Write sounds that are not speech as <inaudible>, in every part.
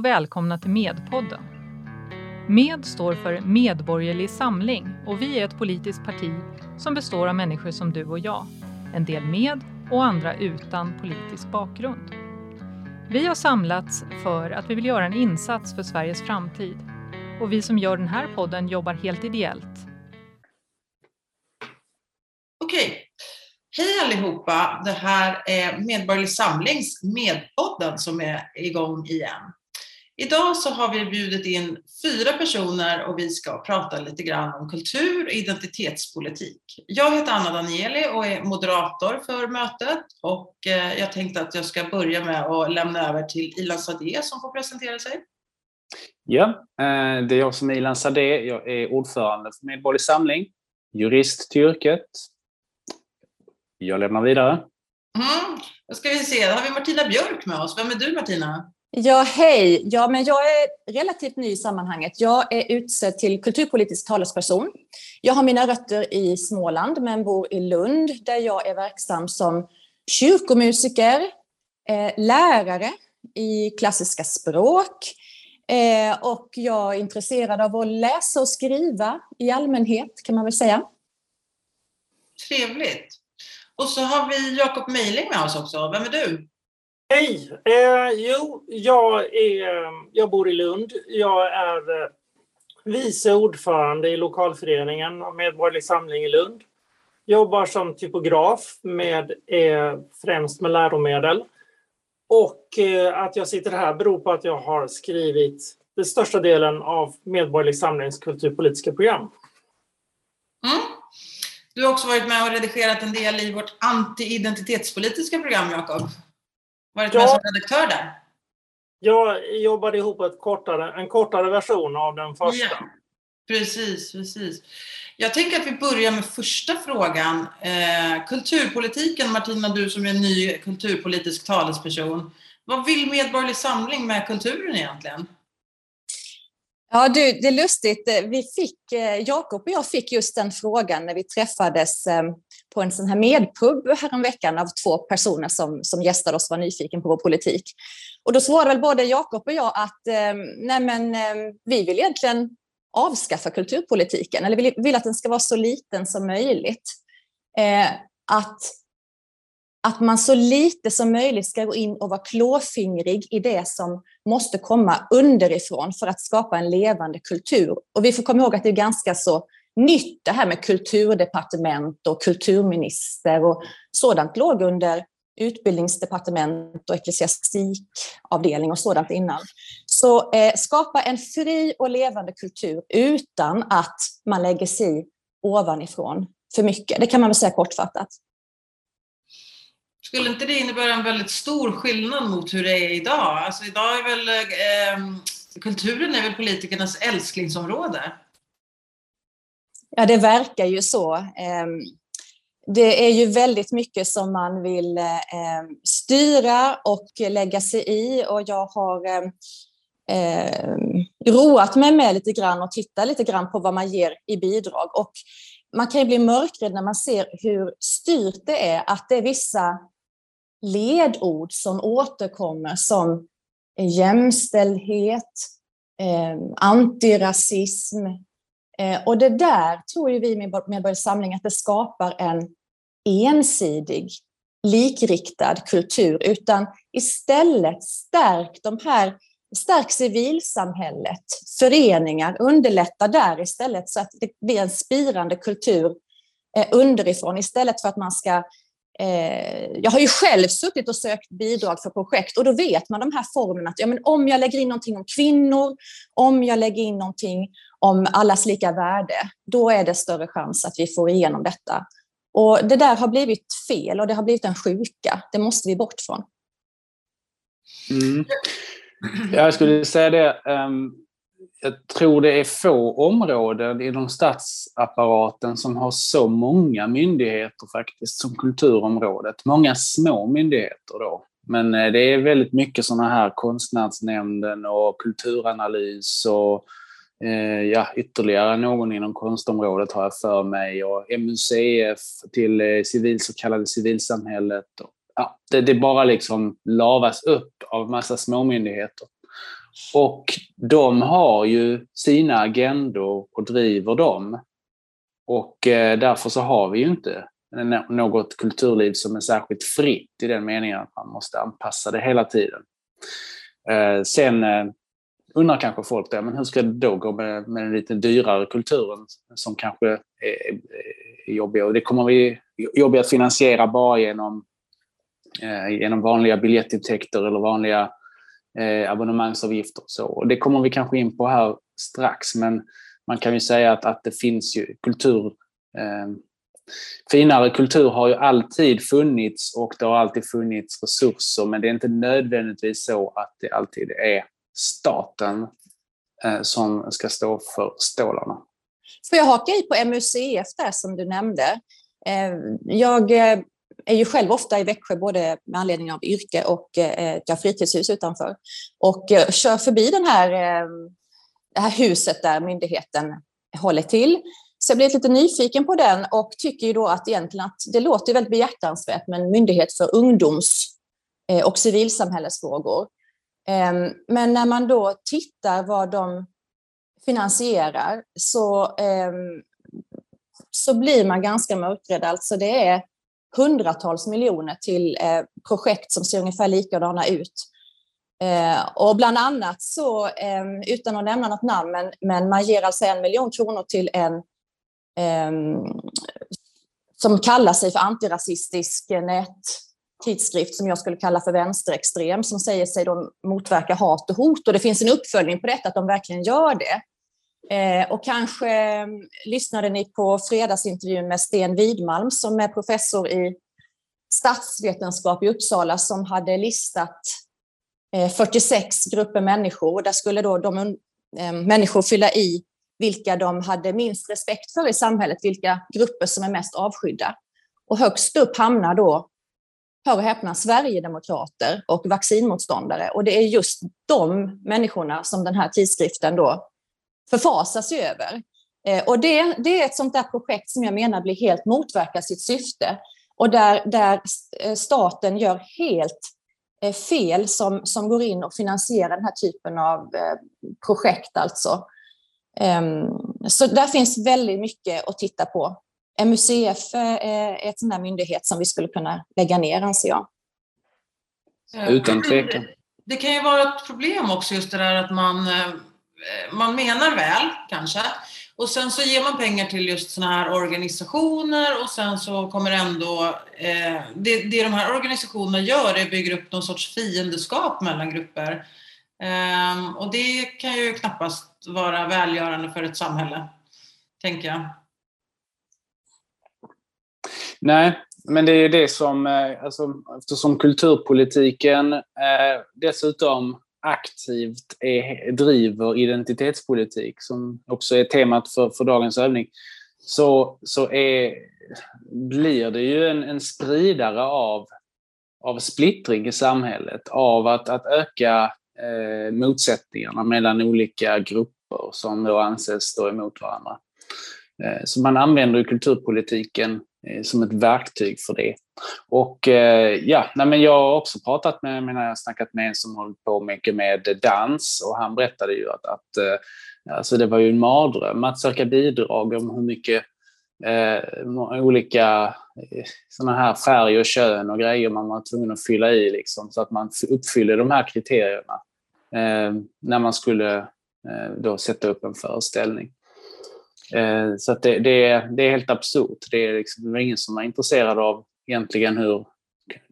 Och välkomna till Medpodden. Med står för Medborgerlig Samling och vi är ett politiskt parti som består av människor som du och jag. En del med och andra utan politisk bakgrund. Vi har samlats för att vi vill göra en insats för Sveriges framtid. Och vi som gör den här podden jobbar helt ideellt. Okej. Hej allihopa! Det här är Medborgerlig Samlings Medpodden som är igång igen. Idag så har vi bjudit in fyra personer och vi ska prata lite grann om kultur och identitetspolitik. Jag heter Anna Danieli och är moderator för mötet och eh, jag tänkte att jag ska börja med att lämna över till Ilan Sadeh som får presentera sig. Ja, eh, det är jag som är Ilan Sadeh. Jag är ordförande för Medborgerlig Samling, jurist till yrket. Jag lämnar vidare. Mm, då ska vi se, då har vi Martina Björk med oss. Vem är du Martina? Ja, hej. Ja, men jag är relativt ny i sammanhanget. Jag är utsedd till kulturpolitisk talesperson. Jag har mina rötter i Småland, men bor i Lund där jag är verksam som kyrkomusiker, eh, lärare i klassiska språk eh, och jag är intresserad av att läsa och skriva i allmänhet, kan man väl säga. Trevligt. Och så har vi Jakob Mejling med oss också. Vem är du? Hej! Eh, jo, jag, är, jag bor i Lund. Jag är eh, vice ordförande i lokalföreningen Medborgerlig Samling i Lund. Jobbar som typograf med eh, främst med läromedel. Och eh, att jag sitter här beror på att jag har skrivit den största delen av Medborgerlig Samlings kulturpolitiska program. Mm. Du har också varit med och redigerat en del i vårt anti-identitetspolitiska program, Jakob. Varit med Ja. som redaktör där. Jag jobbade ihop ett kortare, en kortare version av den första. Ja. Precis, precis. Jag tänker att vi börjar med första frågan. Eh, kulturpolitiken, Martina, du som är ny kulturpolitisk talesperson. Vad vill Medborgerlig Samling med kulturen egentligen? Ja, du, det är lustigt. Vi fick, eh, Jakob och jag fick just den frågan när vi träffades eh, på en sån här medpub häromveckan av två personer som, som gästade oss och var nyfiken på vår politik. Och då svarade väl både Jakob och jag att eh, nej men, eh, vi vill egentligen avskaffa kulturpolitiken, eller vill, vill att den ska vara så liten som möjligt. Eh, att, att man så lite som möjligt ska gå in och vara klåfingrig i det som måste komma underifrån för att skapa en levande kultur. Och vi får komma ihåg att det är ganska så nytt det här med kulturdepartement och kulturminister och sådant låg under utbildningsdepartement och ecklesiastikavdelning och sådant innan. Så eh, skapa en fri och levande kultur utan att man lägger sig ovanifrån för mycket. Det kan man väl säga kortfattat. Skulle inte det innebära en väldigt stor skillnad mot hur det är idag? Alltså idag är väl eh, ehm, kulturen är väl politikernas älsklingsområde? Ja, det verkar ju så. Ehm, det är ju väldigt mycket som man vill ehm, styra och lägga sig i och jag har ehm, roat mig med lite grann och titta lite grann på vad man ger i bidrag. Och man kan ju bli mörkrädd när man ser hur styrt det är, att det är vissa ledord som återkommer som jämställdhet, eh, antirasism, Eh, och det där tror ju vi med Medborgerlig Samling att det skapar en ensidig, likriktad kultur, utan istället stärk de här Stärk civilsamhället, föreningar, underlätta där istället så att det blir en spirande kultur eh, underifrån istället för att man ska eh, jag har ju själv suttit och sökt bidrag för projekt och då vet man de här formerna att ja, men om jag lägger in någonting om kvinnor, om jag lägger in någonting om allas lika värde, då är det större chans att vi får igenom detta. Och det där har blivit fel och det har blivit en sjuka. Det måste vi bort från. Mm. Jag skulle säga det. Ehm, jag tror det är få områden inom statsapparaten som har så många myndigheter faktiskt som kulturområdet. Många små myndigheter då. Men eh, det är väldigt mycket sådana här konstnärsnämnden och kulturanalys och Eh, ja, ytterligare någon inom konstområdet har jag för mig och MUCF till eh, civil, så kallade civilsamhället. Och, ja, det, det bara liksom lavas upp av massa småmyndigheter. Och de har ju sina agendor och driver dem. Och eh, därför så har vi ju inte något kulturliv som är särskilt fritt i den meningen att man måste anpassa det hela tiden. Eh, sen eh, undrar kanske folk det, men hur ska det då gå med, med den lite dyrare kulturen som kanske är, är jobbig? Och det kommer vi jobbiga att finansiera bara genom, eh, genom vanliga biljettintäkter eller vanliga eh, abonnemangsavgifter. Och så. Och det kommer vi kanske in på här strax, men man kan ju säga att, att det finns ju kultur eh, Finare kultur har ju alltid funnits och det har alltid funnits resurser men det är inte nödvändigtvis så att det alltid är staten eh, som ska stå för stålarna. Får jag haka i på MUCF där som du nämnde? Eh, jag eh, är ju själv ofta i Växjö både med anledning av yrke och eh, ett har fritidshus utanför. Och eh, kör förbi den här, det här huset där myndigheten håller till. Så jag blev lite nyfiken på den och tycker ju då att egentligen att det låter väldigt behjärtansvärt med en myndighet för ungdoms och civilsamhällesfrågor. Ehm, men när man då tittar vad de finansierar så, ehm, så blir man ganska mörkrädd. Alltså det är hundratals miljoner till eh, projekt som ser ungefär likadana ut. Eh, och bland annat så, ehm, utan att nämna något namn, men, men man ger alltså en miljon kronor till en som kallar sig för antirasistisk eh, nät tidskrift som jag skulle kalla för vänsterextrem som säger sig då motverka hat och hot. Och det finns en uppföljning på detta, att de verkligen gör det. Eh, och kanske mm, lyssnade ni på fredagsintervjun med Sten Widmalm som är professor i statsvetenskap i Uppsala som hade listat eh, 46 grupper människor. Och där skulle då de eh, människor fylla i vilka de hade minst respekt för i samhället, vilka grupper som är mest avskydda. Och högst upp hamnar då hör och häpna, Sverigedemokrater och vaccinmotståndare. Och det är just de människorna som den här tidskriften då sig över. Eh, och det, det är ett sånt där projekt som jag menar blir helt motverkar sitt syfte och där, där eh, staten gör helt eh, fel som, som går in och finansierar den här typen av projekt. Alltså. Ehm, så där finns väldigt mycket att titta på. MUCF är ett sån där myndighet som vi skulle kunna lägga ner, anser jag. Utan tvekan. Det kan ju vara ett problem också just det där att man, eh, man menar väl, kanske, och sen så ger man pengar till just sådana här organisationer och sen så kommer ändå... Eh, det, det de här organisationerna gör är att bygga upp någon sorts fiendeskap mellan grupper. Eh, och det kan ju knappast vara välgörande för ett samhälle, tänker jag. Nej, men det är det som, eh, alltså, eftersom kulturpolitiken eh, dessutom aktivt är, driver identitetspolitik, som också är temat för, för dagens övning, så, så är, blir det ju en, en spridare av, av splittring i samhället, av att, att öka eh, motsättningarna mellan olika grupper som då anses stå emot varandra. Eh, så man använder kulturpolitiken Eh, som ett verktyg för det. Och eh, ja, nej, men jag har också pratat med, menar jag snackat med en som håller på mycket med dans och han berättade ju att, att eh, alltså det var ju en mardröm att söka bidrag om hur mycket eh, olika sådana här färg och kön och grejer man var tvungen att fylla i liksom, så att man uppfyller de här kriterierna eh, när man skulle eh, då sätta upp en föreställning. Eh, så det, det, är, det är helt absurt. Det är liksom ingen som är intresserad av egentligen hur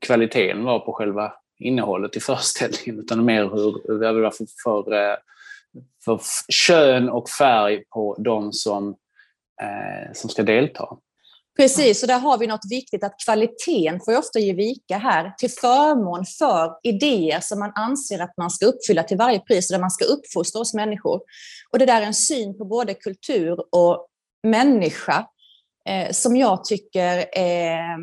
kvaliteten var på själva innehållet i föreställningen utan mer hur det var för, för, eh, för kön och färg på de som, eh, som ska delta. Precis, och där har vi något viktigt att kvaliteten får ju ofta ge vika här till förmån för idéer som man anser att man ska uppfylla till varje pris och där man ska uppfostra oss människor. Och det där är en syn på både kultur och människa eh, som jag tycker är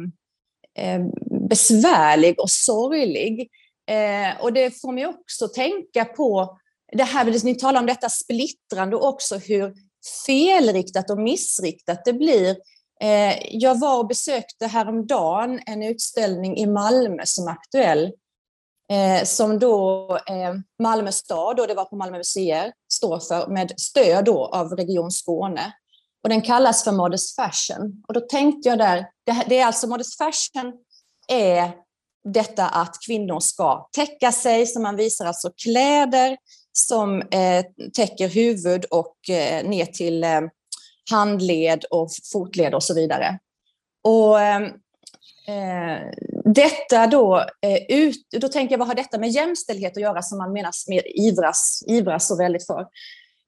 eh, besvärlig och sorglig. Eh, och det får mig också tänka på det här, ni talar om detta splittrande och också hur felriktat och missriktat det blir Eh, Eh, jag var och besökte häromdagen en utställning i Malmö som är aktuell eh, som då eh, Malmö stad, och det var på Malmö museer, står för med stöd då av Region Skåne. Och den kallas för Modest Fashion. Och då tänkte jag där, det, är alltså Modest Fashion är detta att kvinnor ska täcka sig, så man visar alltså kläder som täcker huvud och ner till handled och fotled och så vidare. Och ehm, eh, detta då, eh, ut, då tänker jag, vad har detta med jämställdhet att göra som man menar med ivras, ivras så väldigt för?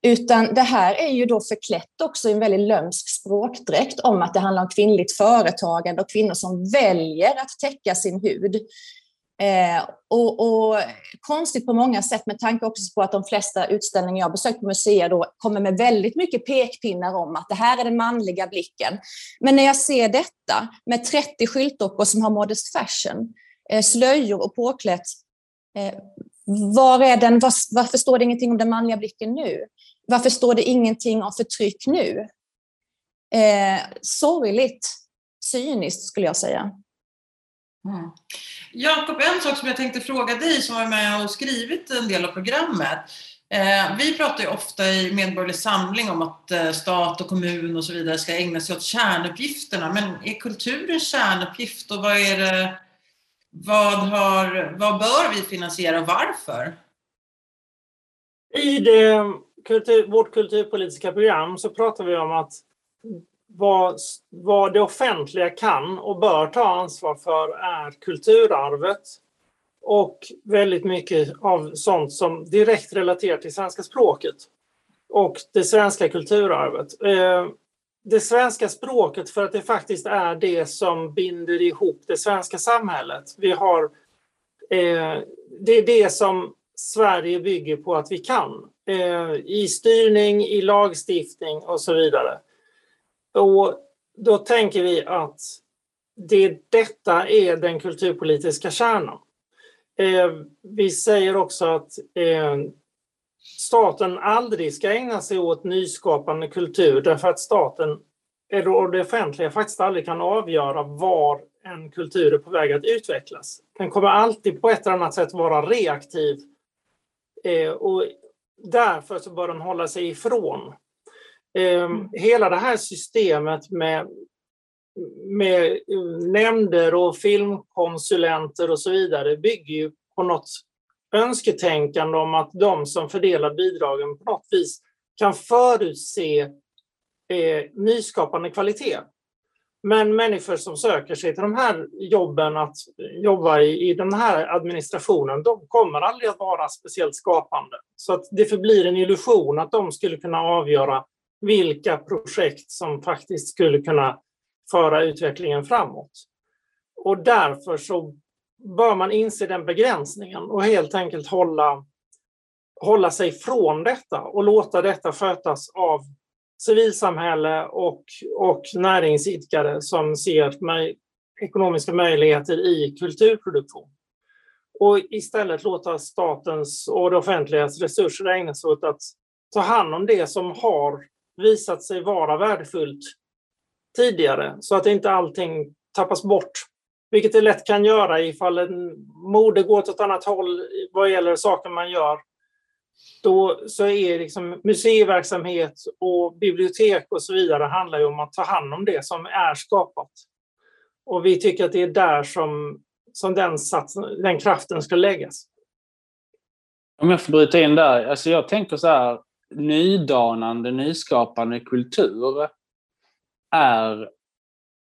Utan det här är ju då förklätt också i en väldigt lömsk språkdräkt om att det handlar om kvinnligt företagande och kvinnor som väljer att täcka sin hud. Eh, och, och, konstigt på många sätt med tanke också på att de flesta utställningar jag besökt på museer då kommer med väldigt mycket pekpinnar om att det här är den manliga blicken. Men när jag ser detta med 30 skyltdockor som har modest fashion, eh, slöjor och påklätt, eh, var är den, var, varför står det ingenting om den manliga blicken nu? Varför står det ingenting om förtryck nu? Eh, sorgligt, cyniskt skulle jag säga. Mm. Jakob, en sak som jag tänkte fråga dig som var med och skrivit en del av programmet. Eh, vi pratar ju ofta i Medborgerlig Samling om att eh, stat och kommun och så vidare ska ägna sig åt kärnuppgifterna. Men är kulturen kärnuppgift och vad är det, vad, har, vad bör vi finansiera och varför? I det kultur, vårt kulturpolitiska program så pratar vi om att vad, vad det offentliga kan och bör ta ansvar för är kulturarvet och väldigt mycket av sånt som direkt relaterar till svenska språket och det svenska kulturarvet. Eh, det svenska språket för att det faktiskt är det som binder ihop det svenska samhället. Vi har, eh, det är det som Sverige bygger på att vi kan eh, i styrning, i lagstiftning och så vidare. Och då tänker vi att det, detta är den kulturpolitiska kärnan. Eh, vi säger också att eh, staten aldrig ska ägna sig åt nyskapande kultur därför att staten och det offentliga faktiskt aldrig kan avgöra var en kultur är på väg att utvecklas. Den kommer alltid på ett eller annat sätt vara reaktiv eh, och därför så bör den hålla sig ifrån mm. Hela det här systemet med, med eh, nämnder och filmkonsulenter och så vidare bygger ju på något önsketänkande om att de som fördelar bidragen på något vis kan förutse eh, nyskapande kvalitet. Men människor som söker sig till de här jobben, att jobba i, i den här administrationen, de kommer aldrig att vara speciellt skapande. Så att det förblir en illusion att de skulle kunna avgöra vilka projekt som faktiskt skulle kunna föra utvecklingen framåt. Och därför så bör man inse den begränsningen och helt enkelt hålla, hålla sig från detta och låta detta skötas av civilsamhälle och, och näringsidkare som ser möj, ekonomiska möjligheter i kulturproduktion. Och istället låta statens och det offentligas resurser ägnas åt att ta hand om det som har visat sig vara värdefullt tidigare så att inte allting tappas bort. Vilket det lätt kan göra ifall en mode går åt ett annat håll vad gäller saker man gör. Då så är liksom museiverksamhet och bibliotek och så vidare handlar ju om att ta hand om det som är skapat. Och vi tycker att det är där som, som den, sats, den kraften ska läggas. Om jag får bryta in där. Alltså jag tänker så här, nydanande, nyskapande kultur är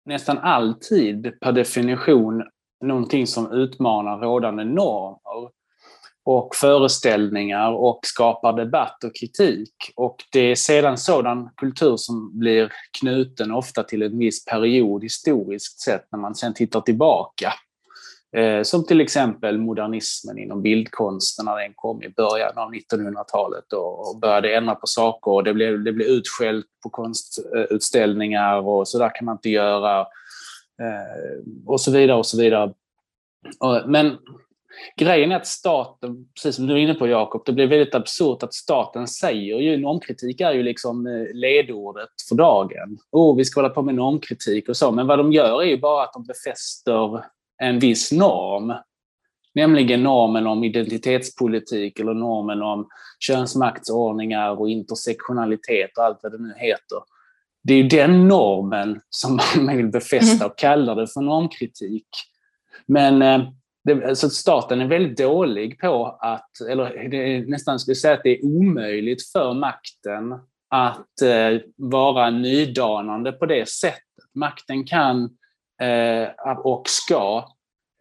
nästan alltid per definition någonting som utmanar rådande normer och föreställningar och skapar debatt och kritik. Och det är sedan sådan kultur som blir knuten ofta till en viss period historiskt sett när man sedan tittar tillbaka Eh, som till exempel modernismen inom bildkonsten när den kom i början av 1900-talet och började ändra på saker. Och det, blev, det blev utskällt på konstutställningar och så där kan man inte göra. Eh, och så vidare och så vidare. Men grejen är att staten, precis som du är inne på Jakob, det blir väldigt absurt att staten säger ju, normkritik är ju liksom eh, ledordet för dagen. Oh, vi ska hålla på med normkritik och så, men vad de gör är ju bara att de befäster en viss norm Nämligen normen om identitetspolitik eller normen om könsmaktsordningar och intersektionalitet och allt vad det nu heter. Det är ju den normen som <laughs> man vill befästa och kallar det för normkritik. Men eh, det, så staten är väldigt dålig på att, eller det är nästan skulle säga att det är omöjligt för makten att eh, vara nydanande på det sättet. Makten kan Eh, och ska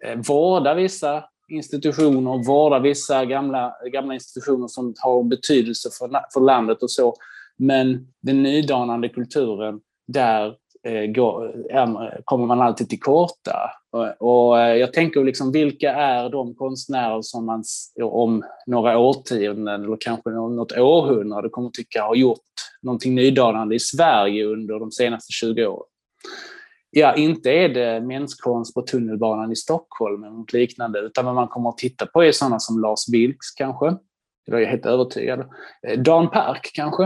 eh, vårda vissa institutioner, vårda vissa gamla, gamla institutioner som har betydelse för, för landet och så. Men den nydanande kulturen, där eh, går, kommer man alltid till korta. Och, och eh, jag tänker liksom, vilka är de konstnärer som man om några årtionden eller kanske något århundrade kommer tycka har gjort någonting nydanande i Sverige under de senaste 20 åren? Ja, inte är det menskonst på tunnelbanan i Stockholm eller något liknande, utan vad man kommer att titta på är sådana som Lars Vilks kanske. Det är jag helt övertygad. Eh, Dan Park kanske.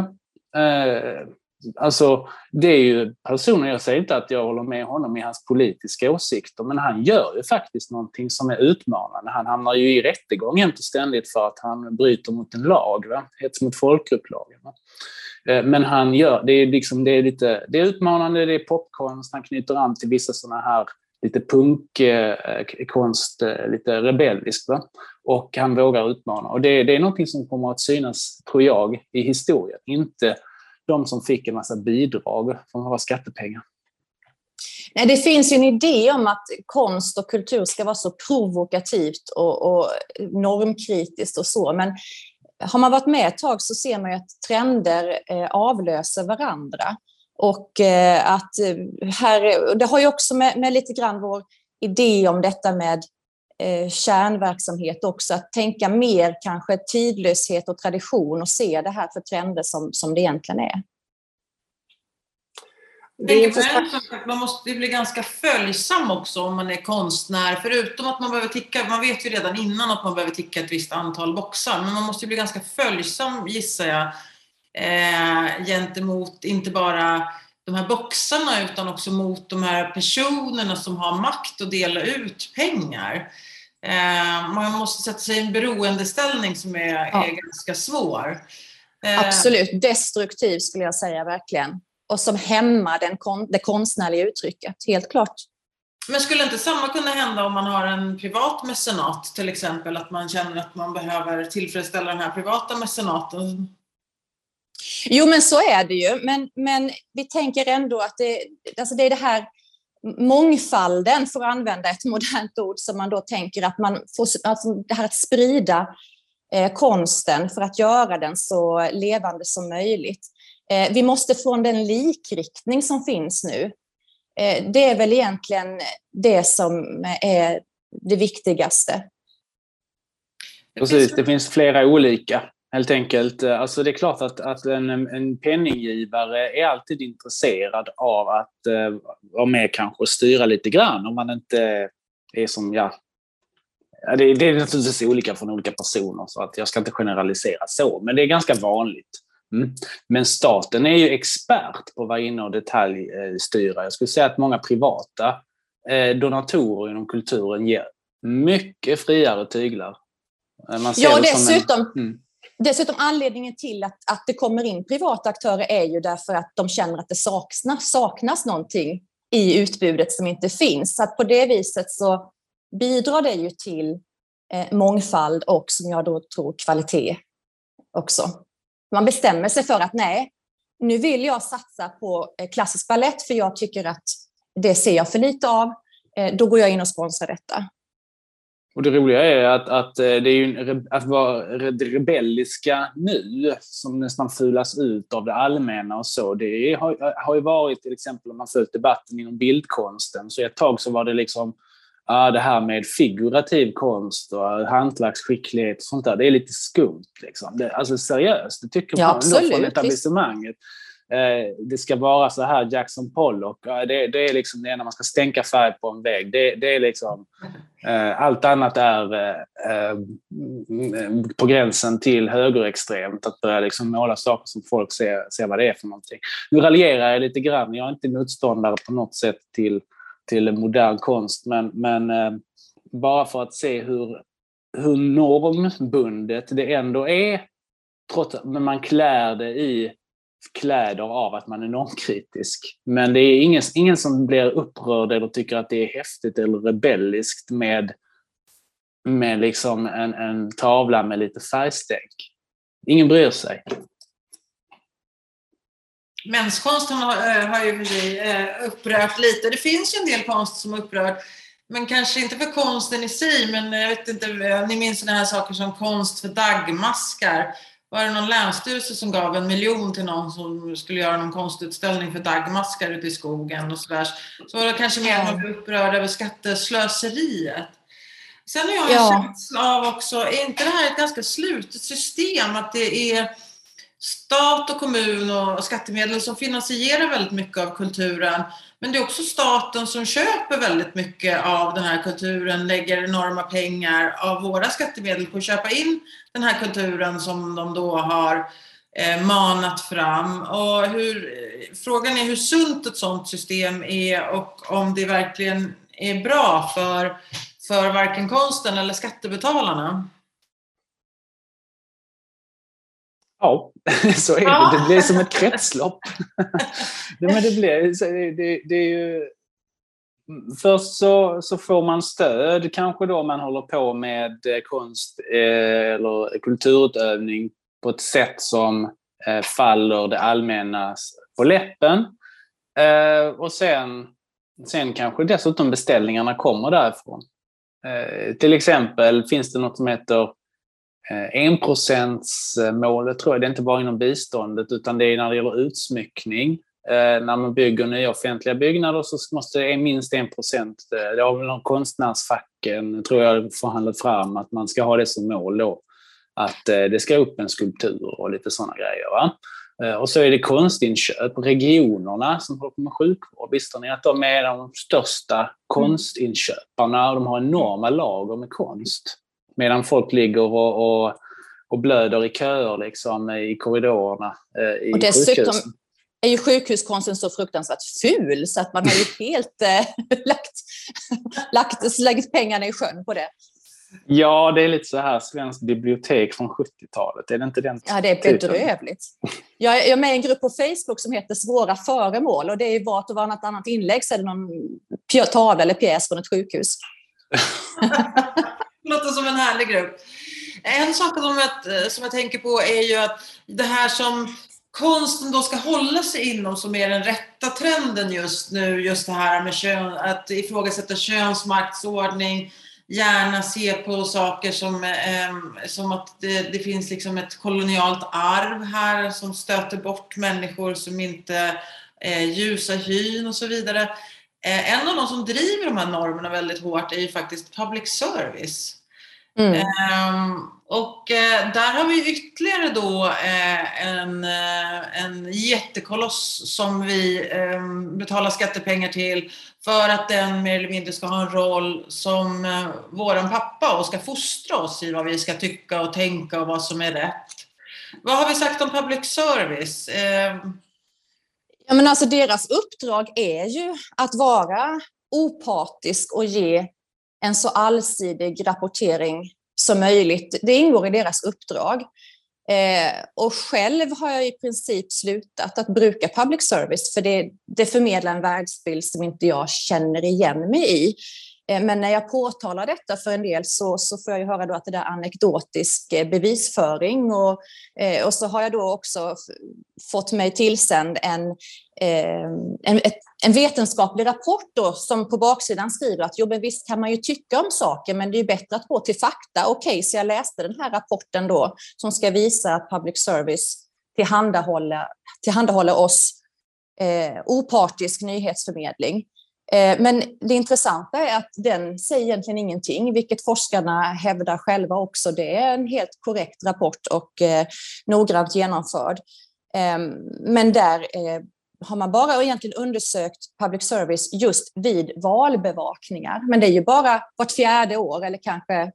Eh, alltså, det är ju personer, jag säger inte att jag håller med honom i hans politiska åsikter, men han gör ju faktiskt någonting som är utmanande. Han hamnar ju i rättegång jämt och ständigt för att han bryter mot en lag, va? hets mot folkgrupplagen. Eh, men han gör, det är, liksom, det är lite, det är utmanande, det är popkonst, han knyter an till vissa sådana här lite punkkonst, eh, eh, lite rebelliskt. Va? Och han vågar utmana. Och det, det är någonting som kommer att synas, tror jag, i historien. Inte de som fick en massa bidrag från våra skattepengar. Nej, det finns ju en idé om att konst och kultur ska vara så provokativt och, och normkritiskt och så, men har man varit med ett tag så ser man ju att trender eh, avlöser varandra. Och eh, att eh, här, det har ju också med, med lite grann vår idé om detta med kärnverksamhet också, att tänka mer kanske tidlöshet och tradition och se det här för trender som, som det egentligen är. Det är intressant. Man måste bli ganska följsam också om man är konstnär. Förutom att man behöver ticka, man vet ju redan innan att man behöver ticka ett visst antal boxar. Men man måste bli ganska följsam gissar jag. Eh, gentemot inte bara de här boxarna utan också mot de här personerna som har makt att dela ut pengar. Eh, man måste sätta sig i en beroendeställning som är, ja. är ganska svår. Eh, Absolut, destruktiv skulle jag säga verkligen och som hämmar den kon det konstnärliga uttrycket, helt klart. Men skulle inte samma kunna hända om man har en privat mecenat till exempel, att man känner att man behöver tillfredsställa den här privata mecenaten? Jo, men så är det ju. Men, men vi tänker ändå att det, alltså det är det här mångfalden, för att använda ett modernt ord, som man då tänker att man får, alltså det här att sprida eh, konsten för att göra den så levande som möjligt. Eh, vi måste få den likriktning som finns nu. Eh, det är väl egentligen det som är det viktigaste. Precis, det finns flera olika helt enkelt. Alltså det är klart att, att en, en penninggivare är alltid intresserad av att uh, vara med kanske och styra lite grann om man inte är som, ja, det, det är naturligtvis olika från olika personer så att jag ska inte generalisera så, men det är ganska vanligt. Mm. Men staten är ju expert på att vara inne och detaljstyra. Jag skulle säga att många privata eh, donatorer inom kulturen ger mycket friare tyglar. Eh, man ja, dessutom, en, mm. dessutom anledningen till att, att det kommer in privata aktörer är ju därför att de känner att det saknas, saknas någonting i utbudet som inte finns. Så att på det viset så bidrar det ju till eh, mångfald och som jag då tror kvalitet också. Man bestämmer sig för att nej, nu vill jag satsa på eh, klassisk ballett för jag tycker att det ser jag för lite av. Eh, då går jag in och sponsrar detta. Och det roliga är att, att eh, det är ju att vara rebelliska nu som nästan fulas ut av det allmänna och så. Det har, har ju varit till exempel om man följt debatten inom bildkonsten så ett tag så var det liksom ja, det här med figurativ konst och hantverksskicklighet och sånt där, det är lite skumt. Liksom. Det, alltså seriöst, det tycker ja, man absolut. från etablissemanget. Eh, det ska vara så här Jackson Pollock. Det, det är liksom det när man ska stänka färg på en vägg. Det, det är liksom, eh, allt annat är eh, eh på gränsen till högerextremt. Att börja liksom måla saker som folk ser, ser vad det är för någonting. Nu raljerar jag lite grann. Jag är inte motståndare på något sätt till till modern konst. Men, men eh, bara för att se hur hur normbundet det ändå är, trots att man klär det i kläder av att man är normkritisk. Men det är ingen, ingen som blir upprörd eller tycker att det är häftigt eller rebelliskt med, med liksom en, en tavla med lite färgstänk. Ingen bryr sig. Menskonsten har, eh, har ju för sig eh, upprört lite. Det finns ju en del konst som upprört, men kanske inte för konsten i sig, men jag vet inte, ni minns sådana här saker som konst för dagmaskar. Var det någon länsstyrelse som gav en miljon till någon som skulle göra någon konstutställning för dagmaskar ute i skogen och sådär. Så var det kanske mer att man blev upprörd över skatteslöseriet. Sen har jag en ja. känsla av också, är inte det här ett ganska slutet system? Att det är stat och kommun och skattemedel som finansierar väldigt mycket av kulturen. Men det är också staten som köper väldigt mycket av den här kulturen, lägger enorma pengar av våra skattemedel på att köpa in den här kulturen som de då har eh, manat fram. Och hur, frågan är hur sunt ett sådant system är och om det verkligen är bra för, för varken konsten eller skattebetalarna. Ja, <laughs> så är det. Det blir som ett kretslopp. <laughs> Men det, blir, det, det är ju... Först så, så får man stöd kanske då man håller på med konst eh, eller kulturutövning på ett sätt som eh, faller det allmänna på läppen. Eh, och sen, sen kanske dessutom beställningarna kommer därifrån. Till exempel finns det något som heter Eh, Eh, enprocentsmålet tror jag, det är inte bara inom biståndet utan det är när det gäller utsmyckning. Eh, när man bygger nya offentliga byggnader så måste det minst en procent, eh, det har väl konstnärsfacken tror jag förhandlat fram att man ska ha det som mål då. Att det ska upp en skulptur och lite sådana grejer. Va? Och så är det konstinköp. Regionerna som håller på med sjukvård, visste ni att de är de största konstinköparna och de har enorma lager med konst? Medan folk ligger och, och, och blöder i köer liksom, i korridorerna eh, i och dessutom sjukhusen. är ju sjukhuskonsten så fruktansvärt ful så att man har ju <laughs> helt äh, lagt, lagt, lagt pengarna i sjön på det. Ja, det är lite så här svenskt bibliotek från 70-talet. Är det inte den Ja, det är bedrövligt. Jag är med i en grupp på Facebook som heter Svåra föremål och det är vart och varannat annat inlägg så är det någon tavla eller pjäs från ett sjukhus. <laughs> låter som en härlig grupp. En sak som jag, som jag tänker på är ju att det här som konsten då ska hålla sig inom som är den rätta trenden just nu, just det här med kön, att ifrågasätta könsmaktsordning, gärna se på saker som, eh, som att det, det, finns liksom ett kolonialt arv här som stöter bort människor som inte är ljusa hyn och så vidare. Eh, en av de som driver de här normerna väldigt hårt är ju faktiskt public service. Mm. Um, och uh, där har vi ytterligare då uh, en, en jättekoloss som vi um, betalar skattepengar till för att den mer eller mindre ska ha en roll som våran pappa och ska fostra oss i vad vi ska tycka och tänka och vad som är rätt. Vad har vi sagt om public service? Ja, men alltså deras uppdrag är ju att vara opartisk och ge en så allsidig rapportering som möjligt. Det ingår i deras uppdrag. Eh, och själv har jag i princip slutat att bruka public service för det, det förmedlar en världsbild som inte jag känner igen mig i. Eh, men när jag påtalar detta för en del så, så får jag höra då att det är anekdotisk eh, bevisföring och, eh, och så har jag då också fått mig tillsänd en, en, en vetenskaplig rapport då, som på baksidan skriver att jo, men visst kan man ju tycka om saker, men det är bättre att gå till fakta. Okej, okay, så jag läste den här rapporten då som ska visa att public service tillhandahåller, tillhandahåller oss eh, opartisk nyhetsförmedling. Eh, men det intressanta är att den säger egentligen ingenting, vilket forskarna hävdar själva också. Det är en helt korrekt rapport och eh, noggrant genomförd. Ehm, men där eh, har man bara egentligen undersökt public service just vid valbevakningar. Men det är ju bara vart fjärde år eller kanske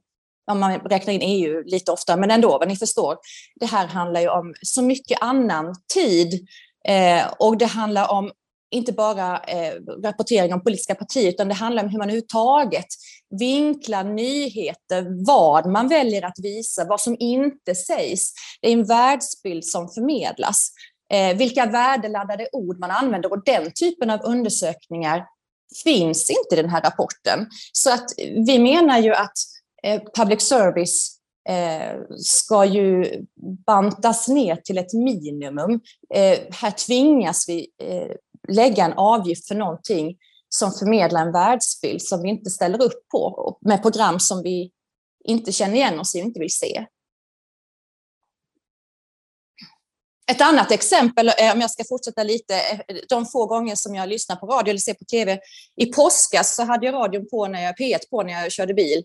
om man räknar in EU lite ofta, men ändå, vad ni förstår. Det här handlar ju om så mycket annan tid och det handlar om inte bara eh, rapportering om politiska partier, utan det handlar om hur man överhuvudtaget vinklar nyheter, vad man väljer att visa, vad som inte sägs. Det är en världsbild som förmedlas. Eh, vilka värdeladdade ord man använder och den typen av undersökningar finns inte i den här rapporten. Så att vi menar ju att eh, public service eh, ska ju bantas ner till ett minimum. Eh, här tvingas vi eh, lägga en avgift för någonting som förmedlar en världsbild som vi inte ställer upp på, med program som vi inte känner igen oss i och inte vill se. Ett annat exempel, eh, om jag ska fortsätta lite, eh, de få gånger som jag lyssnar på radio eller ser på tv. I påskas så hade jag radion på när jag, P1 på när jag körde bil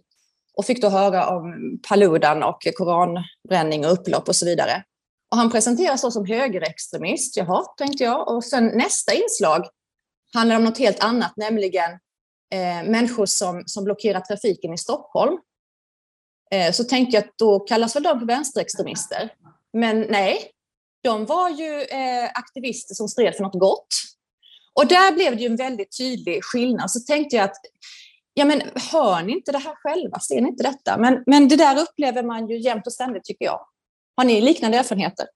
och fick då höra om Paludan och koranbränning och upplopp och så vidare. Och han presenteras då som högerextremist. Jaha, tänkte jag. Och sen nästa inslag handlar om något helt annat, nämligen eh, människor som, som blockerar trafiken i Stockholm. Eh, så tänkte jag att då kallas väl de för vänsterextremister. Men nej, de var ju eh, aktivister som stred för något gott. Och där blev det ju en väldigt tydlig skillnad. Så tänkte jag att, ja men hör ni inte det här själva? Ser ni inte detta? Men, men det där upplever man ju jämt och ständigt tycker jag. Har ni liknande erfarenheter?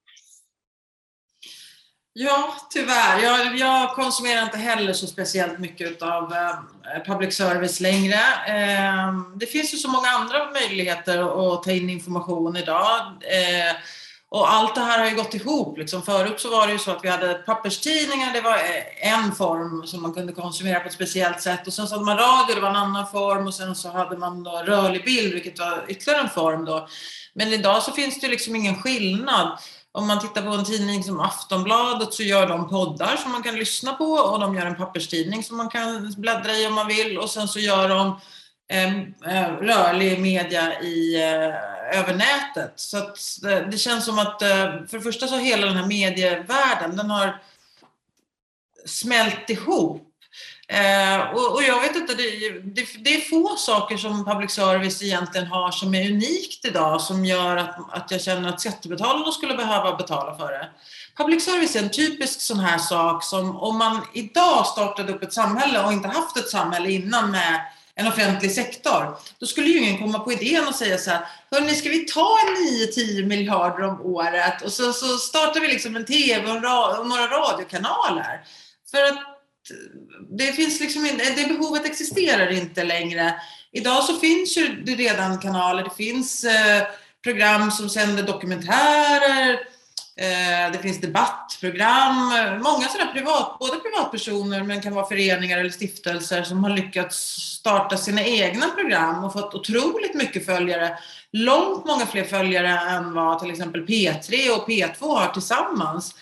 Ja, tyvärr. Jag, jag konsumerar inte heller så speciellt mycket av eh, public service längre. Eh, det finns ju så många andra möjligheter att ta in information idag. Eh, och allt det här har ju gått ihop. Liksom. Förut så var det ju så att vi hade papperstidningar, det var eh, en form som man kunde konsumera på ett speciellt sätt. Och sen så hade man radio, det var en annan form. Och sen så hade man då rörlig bild, vilket var ytterligare en form då. Men idag så finns det liksom ingen skillnad. Om man tittar på en tidning som Aftonbladet så gör de poddar som man kan lyssna på och de gör en papperstidning som man kan bläddra i om man vill och sen så gör de Ehm, eh, rörlig media i, eh, över nätet. Så att eh, det, känns som att för det första så hela den här medievärlden den har smält ihop och, och, jag vet inte, det, det, det, är få saker som public service egentligen har som är unikt idag som gör att, att jag känner att skattebetalarna skulle behöva betala för det. Public service är en typisk sån här sak som om man idag startade upp ett samhälle och inte haft ett samhälle innan med en offentlig sektor, då skulle ju ingen komma på idén och säga så här, hörni, ska vi ta 9-10 miljarder om året och så, så startar vi liksom en TV och, och några radiokanaler. För att eh, det finns liksom inte, det behovet existerar inte längre. Idag så finns ju det redan kanaler, det finns eh, program som sänder dokumentärer, det finns debattprogram, många sådana privat, både privatpersoner men kan vara föreningar eller stiftelser som har lyckats starta sina egna program och fått otroligt mycket följare. Långt många fler följare än vad till exempel P3 och P2 har tillsammans.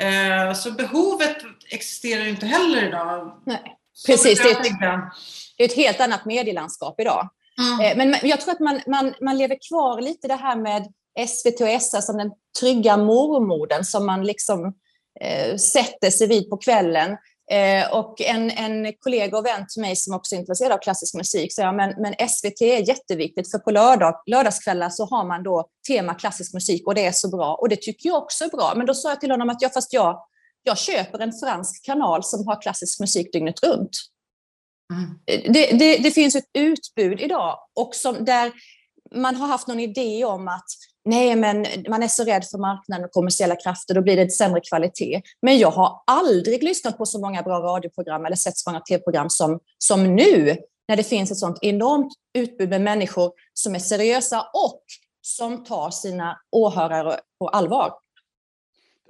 Eh, så behovet existerar inte heller idag. Nej, precis. Det är, ett, det är ett helt annat medielandskap idag. Mm. Men jag tror att man, man, man lever kvar lite det här med SVT och SR som den trygga mormoden som man liksom eh, sätter sig vid på kvällen. Eh, och en, en kollega och vän till mig som också är intresserad av klassisk musik sa men, men SVT är jätteviktigt för på lördag, lördagskvällar så har man då tema klassisk musik och det är så bra och det tycker jag också är bra. Men då sa jag till honom att ja, fast jag, jag köper en fransk kanal som har klassisk musik dygnet runt. Mm. Det, det, det, finns ett utbud idag och som, där man har haft någon idé om att nej, men man är så rädd för marknaden och kommersiella krafter, då blir det sämre kvalitet. Men jag har aldrig lyssnat på så många bra radioprogram eller sett så många tv-program som, som nu, när det finns ett sånt enormt utbud med människor som är seriösa och som tar sina åhörare på allvar.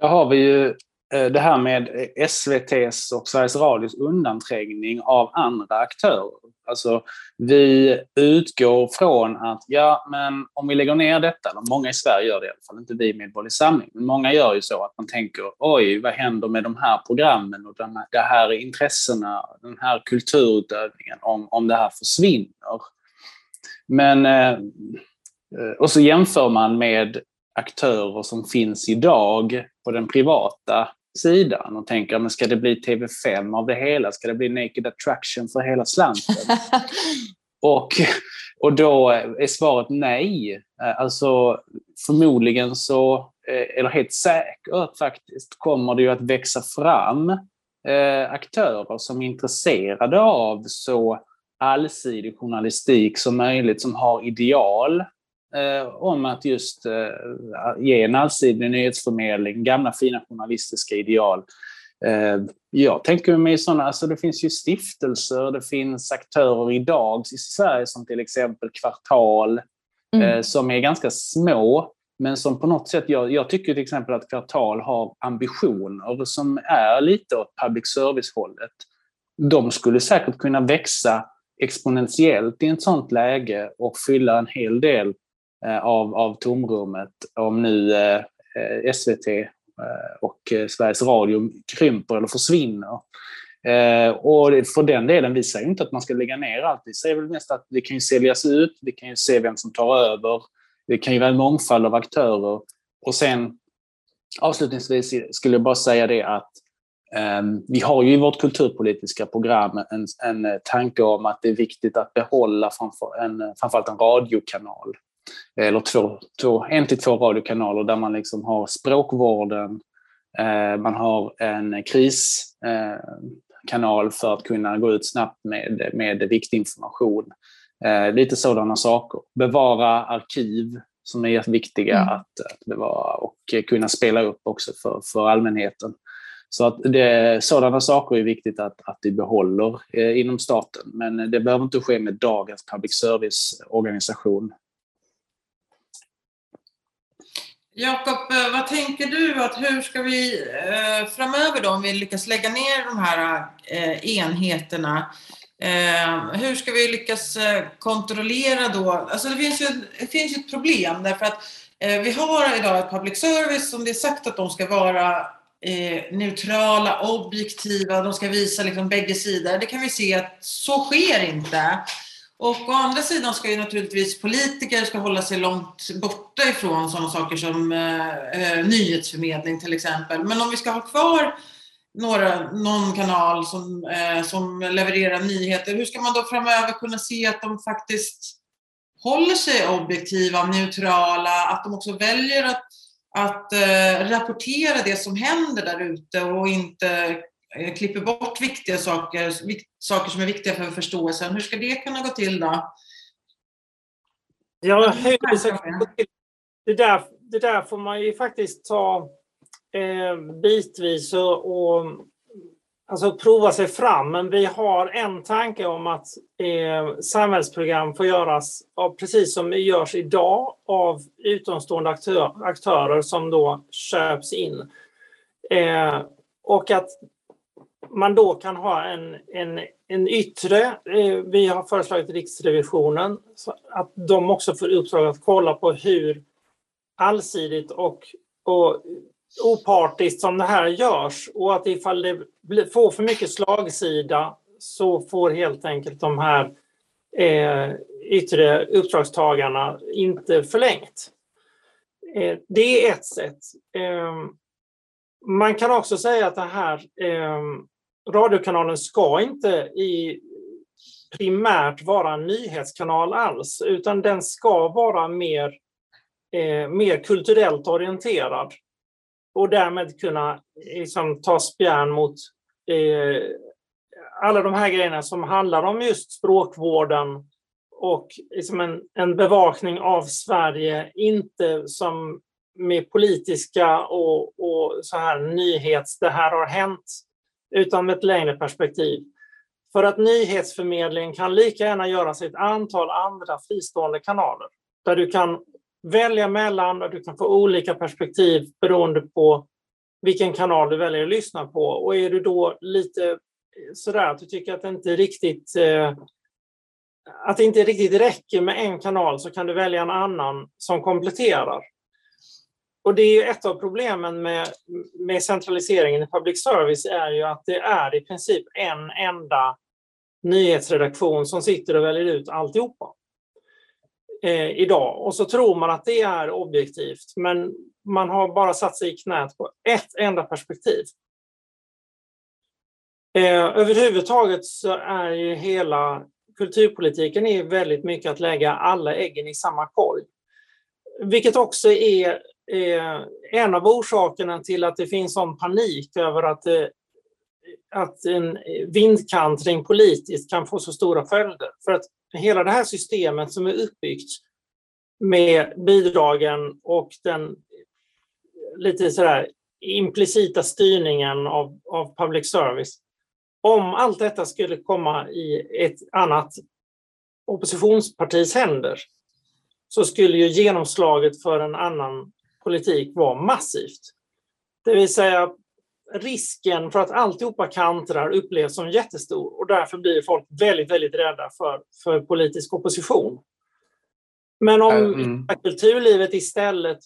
Där har vi ju eh, det här med SVTs och Sveriges Radios undanträngning av andra aktörer. Alltså, vi utgår från att, ja, men om vi lägger ner detta, eller många i Sverige gör det i alla fall, inte vi i Medborgerlig Samling, men många gör ju så att man tänker, oj, vad händer med de här programmen och de här, här intressena, den här kulturutövningen, om, om det här försvinner? Men, eh, och så jämför man med aktörer som finns idag på den privata sidan och tänker, men ska det bli TV5 av det hela? Ska det bli Naked Attraction för hela slanten? <laughs> och, och då är svaret nej. Alltså förmodligen så, eh, eller helt säkert faktiskt, kommer det ju att växa fram eh, aktörer som är intresserade av så allsidig journalistik som möjligt, som har ideal eh, om att just eh, ge en allsidig nyhetsförmedling, gamla fina journalistiska ideal. Eh, jag tänker mig sådana, alltså det finns ju stiftelser, det finns aktörer idag i Sverige som till exempel Kvartal, mm. Eh, som är ganska små, men som på något sätt, jag, jag, tycker till exempel att Kvartal har ambitioner som är lite åt public service-hållet. De skulle säkert kunna växa exponentiellt i ett sådant läge och fylla en hel del eh, Eh, av, av tomrummet om nu eh, eh SVT eh, och Sveriges Radio krymper eller försvinner. Eh, och för den delen, vi säger inte att man ska lägga ner allt. Vi säger väl mest att det kan ju säljas ut, vi kan ju se vem som tar över. Det kan ju vara en mångfald av aktörer. Och sen avslutningsvis skulle jag bara säga det att ehm, vi har ju i vårt kulturpolitiska program en, en tanke om att det är viktigt att behålla framför, en, framförallt en radiokanal eller två, två, en till två radiokanaler där man liksom har språkvården, eh, man har en kriskanal för att kunna gå ut snabbt med, med viktig information. Eh, lite sådana saker. Bevara arkiv som är viktiga mm. att, att bevara och kunna spela upp också för, för allmänheten. Så att det, sådana saker är viktigt att, att vi behåller eh, inom staten. Men det behöver inte ske med dagens public service-organisation. Jakob, eh, vad tänker du att hur ska vi eh, framöver då, om vi lyckas lägga ner de här eh, enheterna, hur ska vi lyckas kontrollera då? Alltså det finns ju, det finns ju ett problem därför att vi har idag ett public service som det är sagt att de ska vara neutrala, objektiva, de ska visa liksom bägge sidor. Det kan vi se att så sker inte. Och å andra sidan ska ju naturligtvis politiker ska hålla sig långt borta ifrån sådana saker som eh, eh, nyhetsförmedling till exempel. Men om vi ska ha kvar några, någon kanal som, eh, som levererar nyheter, hur ska man då framöver kunna se att de faktiskt håller sig objektiva, neutrala, att de också väljer att, att eh, rapportera det som händer där ute och inte klipper bort viktiga saker, saker som är viktiga för förståelsen. Hur ska det kunna gå till då? Ja, hur det ska gå till. Det där, det där får man ju faktiskt ta eh, bitvis och, och alltså prova sig fram. Men vi har en tanke om att eh, samhällsprogram får göras av, precis som det görs idag av utomstående aktör, aktörer som då köps in. Eh, och att man då kan ha en, en, en yttre, eh, vi har föreslagit Riksrevisionen, att de också får uppdrag att kolla på hur allsidigt och, och opartiskt som det här görs och att ifall det får för mycket slagsida så får helt enkelt de här eh, yttre uppdragstagarna inte förlängt. Eh, det är ett sätt. Eh, man kan också säga att det här eh, radiokanalen ska inte i primärt vara en nyhetskanal alls, utan den ska vara mer, eh, mer kulturellt orienterad och därmed kunna liksom, ta spjärn mot eh, alla de här grejerna som handlar om just språkvården och liksom en, en bevakning av Sverige, inte som med politiska och, och så här nyhets, det här har hänt utan med ett längre perspektiv. För att nyhetsförmedling kan lika gärna göras i ett antal andra fristående kanaler där du kan välja mellan och du kan få olika perspektiv beroende på vilken kanal du väljer att lyssna på. Och är du då lite sådär att du tycker att det inte riktigt eh, att det inte riktigt räcker med en kanal så kan du välja en annan som kompletterar. Och det är ett av problemen med, med centraliseringen i public service är ju att det är i princip en enda nyhetsredaktion som sitter och väljer ut alltihopa eh, idag. Och så tror man att det är objektivt, men man har bara satt sig i knät på ett enda perspektiv. Eh, överhuvudtaget så är ju hela kulturpolitiken är väldigt mycket att lägga alla äggen i samma korg. Vilket också är Eh, en av orsakerna till att det finns sån panik över att eh, att en vindkantring politiskt kan få så stora följder. För att hela det här systemet som är uppbyggt med bidragen och den lite sådär implicita styrningen av, av public service. Om allt detta skulle komma i ett annat oppositionspartis händer så skulle ju genomslaget för en annan politik vara massivt. Det vill säga risken för att alltihopa kantrar upplevs som jättestor och därför blir folk väldigt, väldigt rädda för, för politisk opposition. Men om mm. kulturlivet istället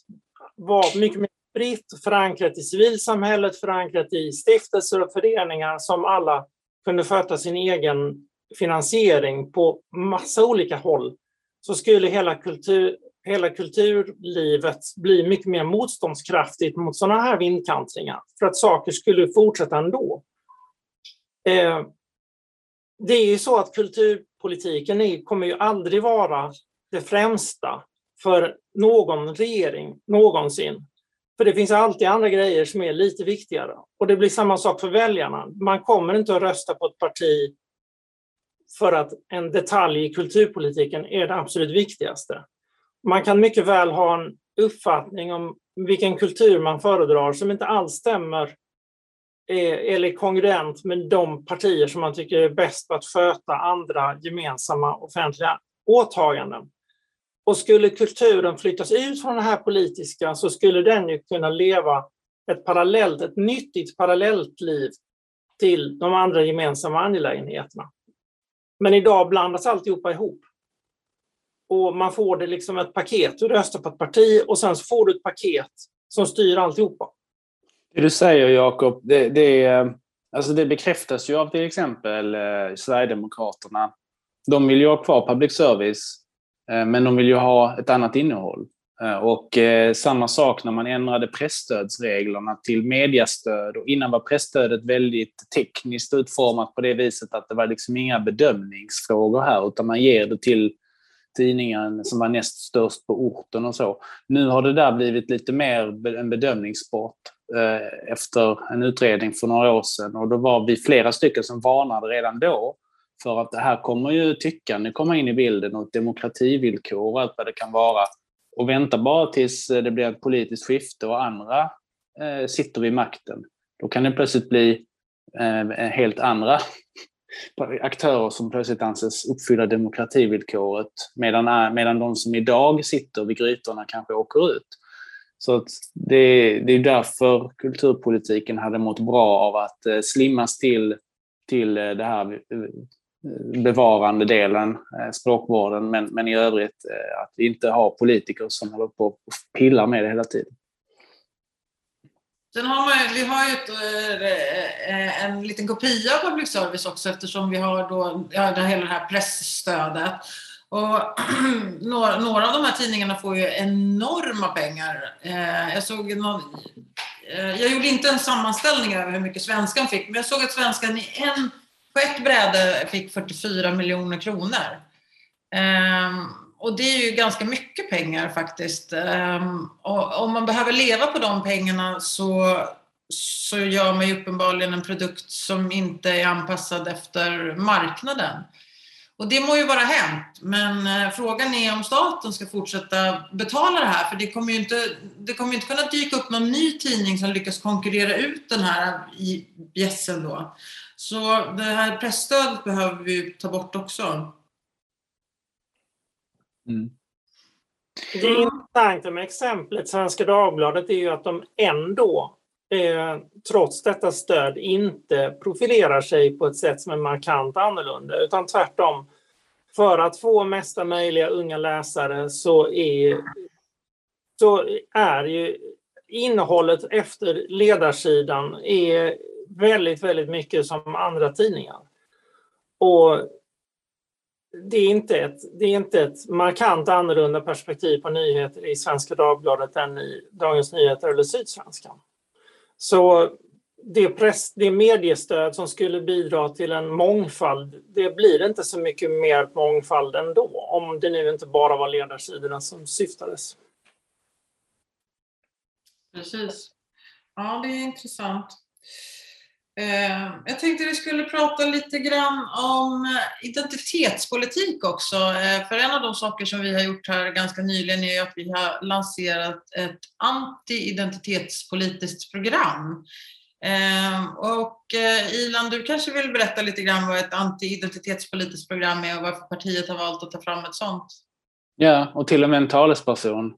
var mycket mer spritt, förankrat i civilsamhället, förankrat i stiftelser och föreningar som alla kunde sköta sin egen finansiering på massa olika håll, så skulle hela, kultur, hela kulturlivet bli mycket mer motståndskraftigt mot sådana här vindkantringar, för att saker skulle fortsätta ändå. Eh, det är ju så att kulturpolitiken är, kommer ju aldrig vara det främsta för någon regering någonsin. För det finns alltid andra grejer som är lite viktigare. Och det blir samma sak för väljarna. Man kommer inte att rösta på ett parti för att en detalj i kulturpolitiken är det absolut viktigaste. Man kan mycket väl ha en uppfattning om vilken kultur man föredrar som inte alls stämmer eh, eller kongruent med de partier som man tycker är bäst på att sköta andra gemensamma offentliga åtaganden. Och skulle kulturen flyttas ut från det här politiska så skulle den ju kunna leva ett parallellt, ett nyttigt parallellt liv till de andra gemensamma angelägenheterna. Men idag blandas alltihopa ihop. Och man får det liksom ett paket. Du röstar på ett parti och sen så får du ett paket som styr alltihopa. Det du säger Jakob, det, det, alltså det bekräftas ju av till exempel eh, Sverigedemokraterna. De vill ju ha kvar public service Eh, men de vill ju ha ett annat innehåll. Eh, och eh, samma sak när man ändrade pressstödsreglerna till mediastöd. Och innan var pressstödet väldigt tekniskt utformat på det viset att det var liksom inga bedömningsfrågor här, utan man ger det till tidningen som var näst störst på orten och så. Nu har det där blivit lite mer en bedömningssport eh, efter en utredning för några år sedan och då var vi flera stycken som varnade redan då för att det här kommer ju tyckande komma in i bilden och demokrativillkor och allt vad det kan vara. Och vänta bara tills eh, det blir ett politiskt skifte och andra eh, sitter vid makten. Då kan det plötsligt bli eh, helt andra aktörer som plötsligt anses uppfylla demokrativillkoret medan, eh, medan de som idag sitter vid grytorna kanske åker ut. Så det, det är därför kulturpolitiken hade mått bra av att eh, slimmas till, till eh, det här bevarande delen, språkvården, men, men i övrigt att vi inte har politiker som håller på och pillar med det hela tiden. Sen har man, vi har ju ett, eh, eh, en liten kopia av public service också eftersom vi har då, ja, det hela det här pressstödet. Och <clears throat> några, några av de här tidningarna får ju enorma pengar. Eh, jag såg någon, jag gjorde inte en sammanställning över hur mycket Svenskan fick, men jag såg att Svenskan i en på ett bräde fick 44 miljoner kronor. Ehm, och det är ju ganska mycket pengar faktiskt. Ehm, och om man behöver leva på de pengarna så, så gör man ju uppenbarligen en produkt som inte är anpassad efter marknaden. Och det må ju vara hänt, men eh, frågan är om staten ska fortsätta betala det här, för det kommer ju inte, det kommer inte kunna dyka upp någon ny tidning som lyckas konkurrera ut den här bjässen då. Så det här pressstödet behöver vi ta bort också. Mm. Det intressanta med exemplet Svenska Dagbladet är ju att de ändå, eh, trots detta stöd, inte profilerar sig på ett sätt som är markant annorlunda, utan tvärtom. För att få mesta möjliga unga läsare så är, så är ju innehållet efter ledarsidan är väldigt, väldigt mycket som andra tidningar. Och det är, inte ett, det är inte ett markant annorlunda perspektiv på nyheter i Svenska Dagbladet än i Dagens Nyheter eller Sydsvenskan. Så det, press, det mediestöd som skulle bidra till en mångfald, det blir inte så mycket mer mångfald ändå, om det nu inte bara var ledarsidorna som syftades. Precis. Ja, det är intressant. Eh, jag tänkte vi skulle prata lite grann om identitetspolitik också. Eh, för en av de saker som vi har gjort här ganska nyligen är att vi har lanserat ett anti-identitetspolitiskt program. Eh, och Ilan, du kanske vill berätta lite grann vad ett anti-identitetspolitiskt program är och varför partiet har valt att ta fram ett sådant? Ja, och till och med en talesperson.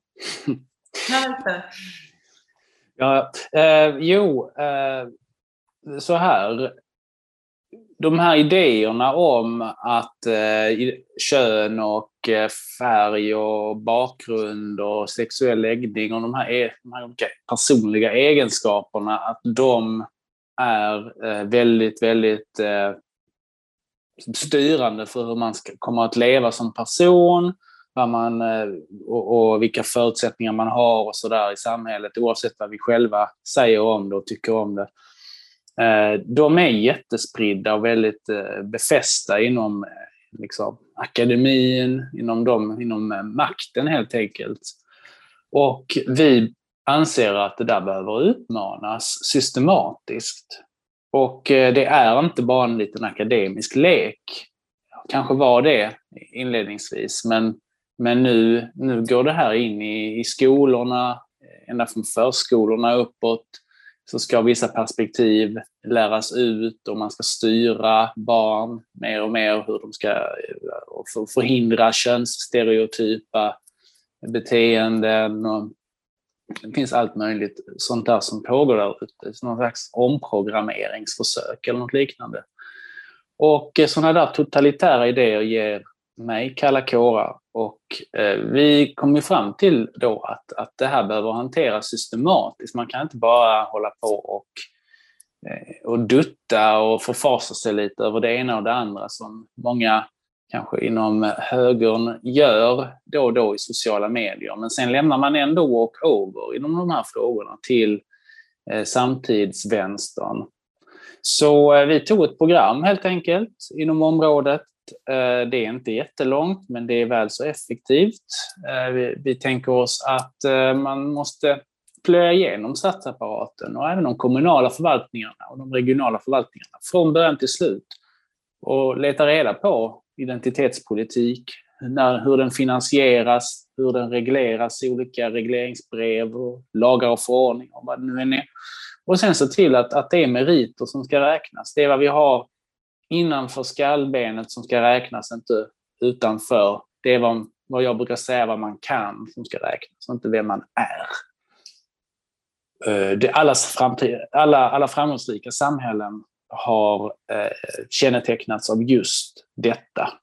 Ja, eh, jo, eh, så här. De här idéerna om att eh, kön och eh, färg och bakgrund och sexuell läggning och de här, e, de här personliga egenskaperna, att de är eh, väldigt, väldigt eh, styrande för hur man ska, kommer att leva som person vad man, eh, och, och vilka förutsättningar man har och sådär i samhället oavsett vad vi själva säger om det och tycker om det. Eh, de är jättespridda och väldigt eh, befästa inom eh, liksom, akademin, inom, dem, inom makten helt enkelt. Och vi anser att det där behöver utmanas systematiskt. Och det är inte bara en liten akademisk lek. Kanske var det inledningsvis, men men nu, nu går det här in i, i skolorna, ända från förskolorna uppåt, så ska vissa perspektiv läras ut och man ska styra barn mer och mer hur de ska förhindra könsstereotypa beteenden. Och det finns allt möjligt sånt där som pågår där ute, någon slags omprogrammeringsförsök eller något liknande. Och eh, sådana där totalitära idéer ger mig kalla kårar och eh, vi kom ju fram till då att, att det här behöver hanteras systematiskt. Man kan inte bara hålla på och, eh, och dutta och förfasa sig lite över det ena och det andra som många kanske inom högern gör då och då i sociala medier. Men sen lämnar man ändå walk-over inom de här frågorna till eh, samtidsvänstern. Så eh, vi tog ett program helt enkelt inom området Eh, det är inte jättelångt, men det är väl så effektivt. Eh, vi, tänker oss att eh, man måste plöja igenom statsapparaten och även de kommunala förvaltningarna och de regionala förvaltningarna från början till slut och leta reda på identitetspolitik, när, hur den finansieras, hur den regleras i olika regleringsbrev och lagar och förordningar och vad det nu än är. Och sen se till att, att det är meriter som ska räknas. Det är vad vi har innanför skallbenet som ska räknas, inte utanför. Det är vad, vad jag brukar säga vad man kan som ska räknas, inte vem man är. Eh, det allas framtid, alla, alla framgångsrika samhällen har eh, kännetecknats av just detta,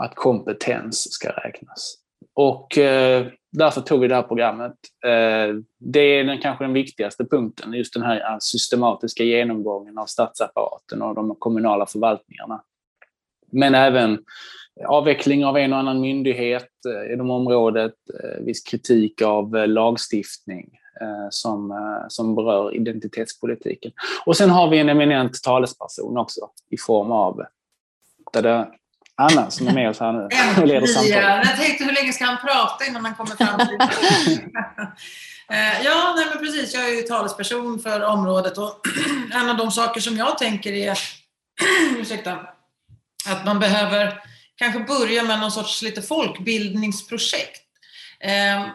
att kompetens ska räknas. Och eh, därför tog vi det här programmet. Eh, det är den, kanske den viktigaste punkten, just den här systematiska genomgången av statsapparaten och de kommunala förvaltningarna. Men även avveckling av en och annan myndighet eh, inom området, eh, viss kritik av lagstiftning som, som berör identitetspolitiken. Och sen har vi en eminent talesperson också i form av Anna som är med oss här nu och leder samtalet. Jag tänkte hur länge ska han prata innan han kommer fram till <laughs> eh, Ja, nej men precis. Jag är ju talesperson för området och <clears throat> en av de saker som jag tänker är <clears throat> ursäkta, att man behöver kanske börja med någon sorts lite folkbildningsprojekt. Eh,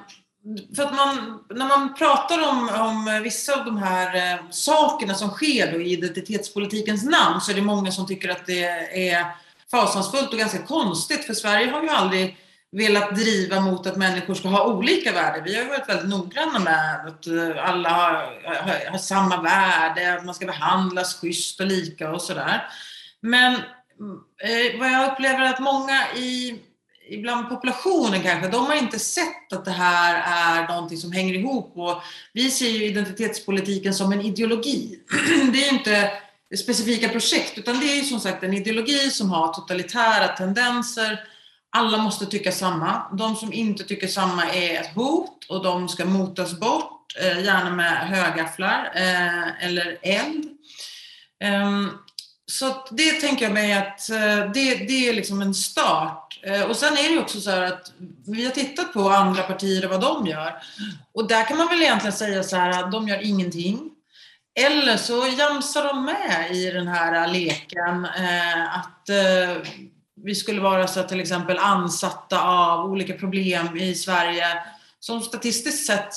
för att man, när man pratar om, om vissa av de här eh, sakerna som sker i identitetspolitikens namn så är det många som tycker att det är fasansfullt och ganska konstigt för Sverige har ju aldrig velat driva mot att människor ska ha olika värden. Vi har varit väldigt noggranna med att eh, alla har, har, har samma värde, att man ska behandlas schysst och lika och sådär. Men mm, eh, vad jag upplever att många i ibland populationen kanske, de har inte sett att det här är någonting som hänger ihop och vi ser ju identitetspolitiken som en ideologi. <clears throat> Det är inte specifika projekt, utan det är ju som sagt en ideologi som har totalitära tendenser. Alla måste tycka samma. De som inte tycker samma är ett hot och de ska motas bort, eh, gärna med högafflar eh, eller eld. Ehm, så det tänker jag mig att eh, det, det är liksom en start. Och sen är det också så att vi har tittat på andra partier och vad de gör. Och där kan man väl egentligen säga så här att de gör ingenting. Eller så jamsar de med i den här leken eh, att eh, vi skulle vara så till exempel ansatta av olika problem i Sverige som statistiskt sett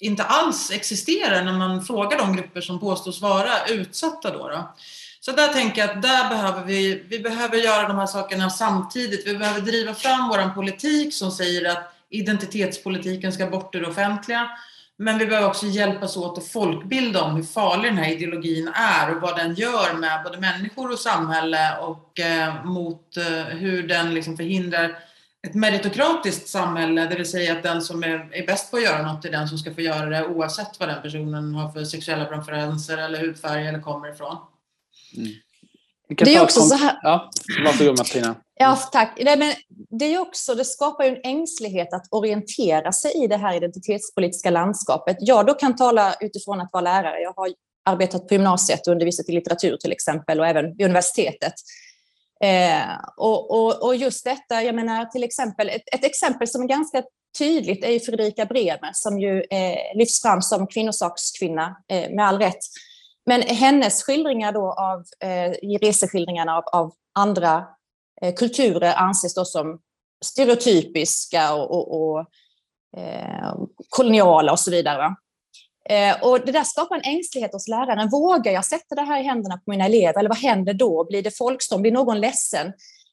inte alls existerar när man frågar de grupper som påstås vara utsatta. Då, då. Så där tänker jag att där behöver vi, vi behöver göra de här sakerna samtidigt. Vi behöver driva fram vår politik som säger att identitetspolitiken ska bort ur det offentliga. Men vi behöver också hjälpas åt att folkbilda om hur farlig den här ideologin är och vad den gör med både människor och samhälle och eh, mot eh, hur den liksom förhindrar ett meritokratiskt samhälle, det vill säga att den som är, är bäst på att göra något är den som ska få göra det oavsett vad den personen har för sexuella preferenser eller hudfärg eller kommer ifrån. Mm. Det är också så här... Ja, varsågod Martina. Ja, tack. Nej, men det, är också, det skapar ju en ängslighet att orientera sig i det här identitetspolitiska landskapet. Jag då kan tala utifrån att vara lärare. Jag har arbetat på gymnasiet och undervisat i litteratur till exempel och även vid universitetet. Eh, och, och, och, just detta, jag menar till exempel, ett, ett, exempel som är ganska tydligt är ju Fredrika Bremer som ju eh, lyfts fram som kvinnosakskvinna eh, med all rätt. Men hennes skildringar då av, eh, reseskildringarna av, av andra eh, kulturer anses då som stereotypiska och, och, och eh, koloniala och så vidare. Eh, och det där skapar en ängslighet hos läraren. Vågar jag sätta det här i händerna på mina elever? Eller vad händer då? Blir det folkstorm? Blir någon ledsen?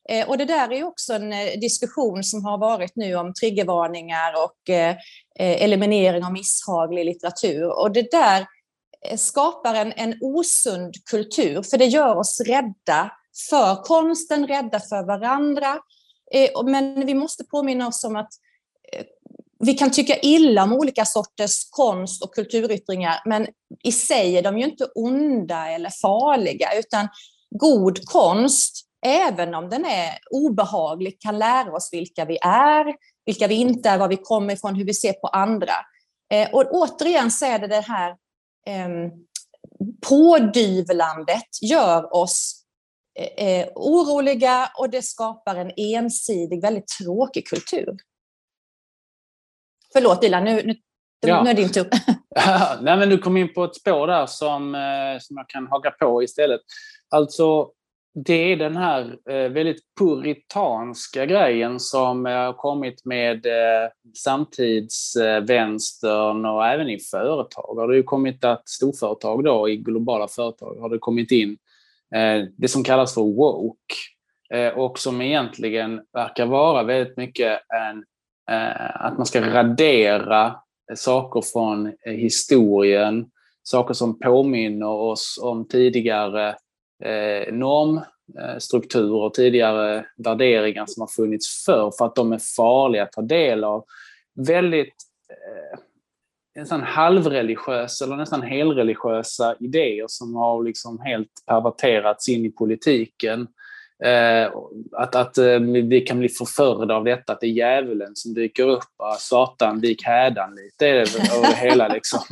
Eh, och det där är också en eh, diskussion som har varit nu om triggervarningar och eh, eh, eliminering av misshaglig litteratur. Och det där Eh, skapar en, en osund kultur, för det gör oss rädda för konsten, rädda för varandra. Eh, men vi måste påminna oss om att eh, vi kan tycka illa om olika sorters konst och kulturyttringar, men i sig är de ju inte onda eller farliga, utan god konst, även om den är obehaglig, kan lära oss vilka vi är, vilka vi inte är, var vi kommer ifrån, hur vi ser på andra. Och återigen så är det det här pådyvlandet gör oss eh, eh, oroliga och det skapar en ensidig, väldigt tråkig kultur. Förlåt Dilan, nu, nu, ja. nu är din tur. <laughs> Nej, men du kom in på ett spår där som, eh, som jag kan haka på istället. Alltså, det är den här eh, väldigt puritanska grejen som eh, har kommit med eh, samtidsvänstern och även i företag. Har det ju kommit att storföretag då, i globala företag, har det kommit in det som kallas för woke och som egentligen verkar vara väldigt mycket en att man ska radera saker från historien, saker som påminner oss om tidigare eh, normstrukturer, eh, tidigare värderingar som har funnits förr för att de är farliga att ta del av. Väldigt eh, nästan halvreligiösa eller nästan helreligiösa idéer som har liksom helt perverterats in i politiken att, att eh, vi kan bli förförda av detta, att det är djävulen som dyker upp. Satan, vik hädan lite, det över hela liksom. <laughs>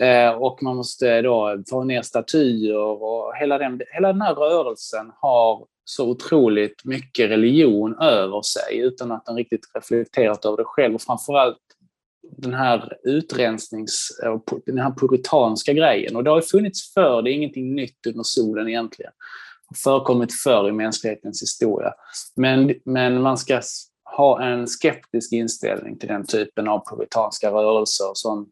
Eh, och man måste då få ner statyer och hela den, hela den här rörelsen har så otroligt mycket religion över sig utan att den riktigt reflekterat över det själv. Och framförallt den här utrensnings, den här puritanska grejen. Och det har funnits förr, det är ingenting nytt under solen egentligen förekommit förr i mänsklighetens historia. Men, men man ska ha en skeptisk inställning till den typen av puritanska rörelser som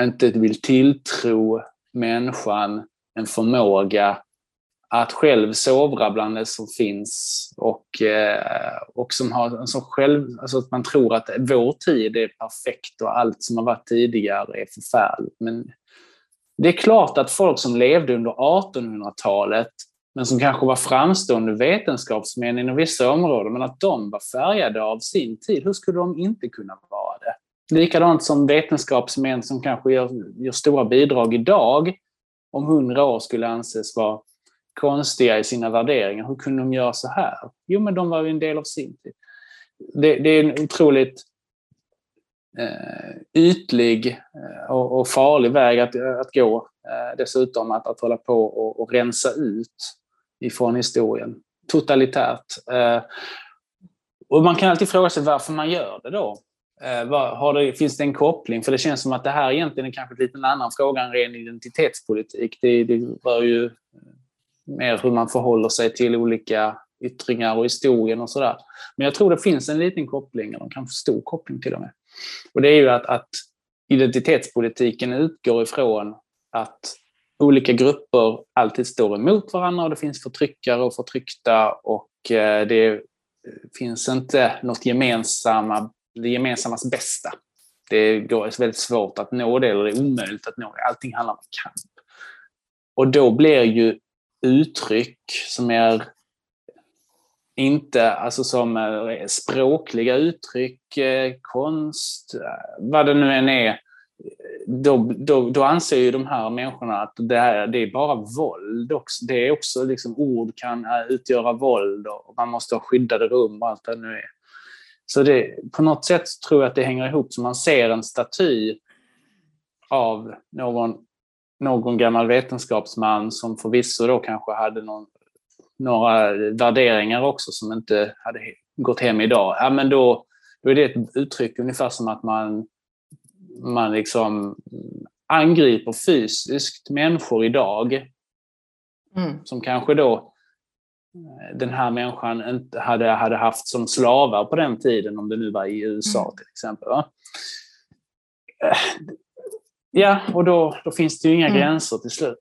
inte vill tilltro människan en förmåga att själv sovra bland det som finns och, eh, och som har som själv, alltså att man tror att vår tid är perfekt och allt som har varit tidigare är förfärligt. Men det är klart att folk som levde under 1800-talet men som kanske var framstående vetenskapsmän inom vissa områden, men att de var färgade av sin tid. Hur skulle de inte kunna vara det? Likadant som vetenskapsmän som kanske gör, gör stora bidrag idag, om hundra år skulle anses vara konstiga i sina värderingar. Hur kunde de göra så här? Jo, men de var ju en del av sin tid. Det, det är en otroligt eh, ytlig eh, och, och, farlig väg att, att gå. Eh, dessutom att, att hålla på och, och rensa ut ifrån historien. Totalitärt. Eh, och man kan alltid fråga sig varför man gör det då. Eh, har det, finns det en koppling? För det känns som att det här egentligen är kanske lite en annan fråga än ren identitetspolitik. Det, det rör ju eh, mer hur man förhåller sig till olika yttringar och historien och sådär. Men jag tror det finns en liten koppling, eller kanske stor koppling till och med. Och det är ju att, att identitetspolitiken utgår ifrån att olika grupper alltid står emot varandra och det finns förtryckare och förtryckta och eh, det finns inte något gemensamma, det gemensammas bästa. Det går väldigt svårt att nå det, eller det är omöjligt att nå det. Allting handlar om kamp. Och då blir ju uttryck som är inte alltså som eh, språkliga uttryck, eh, konst, vad det nu än är, då, då, då anser ju de här människorna att det, här, det är bara våld också. Det är också liksom, ord kan eh, utgöra våld och man måste ha skyddade rum och allt det nu är. Så det, på något sätt tror jag att det hänger ihop. Så man ser en staty av någon, någon gammal vetenskapsman som förvisso då kanske hade någon, några värderingar också som inte hade gått hem idag. Ja, men då, då är det ett uttryck ungefär som att man man liksom angriper fysiskt människor idag mm. som kanske då eh, den här människan inte hade, hade haft som slavar på den tiden, om det nu var i USA mm. till exempel. Va? Eh, ja, och då, då finns det ju inga mm. gränser till slut.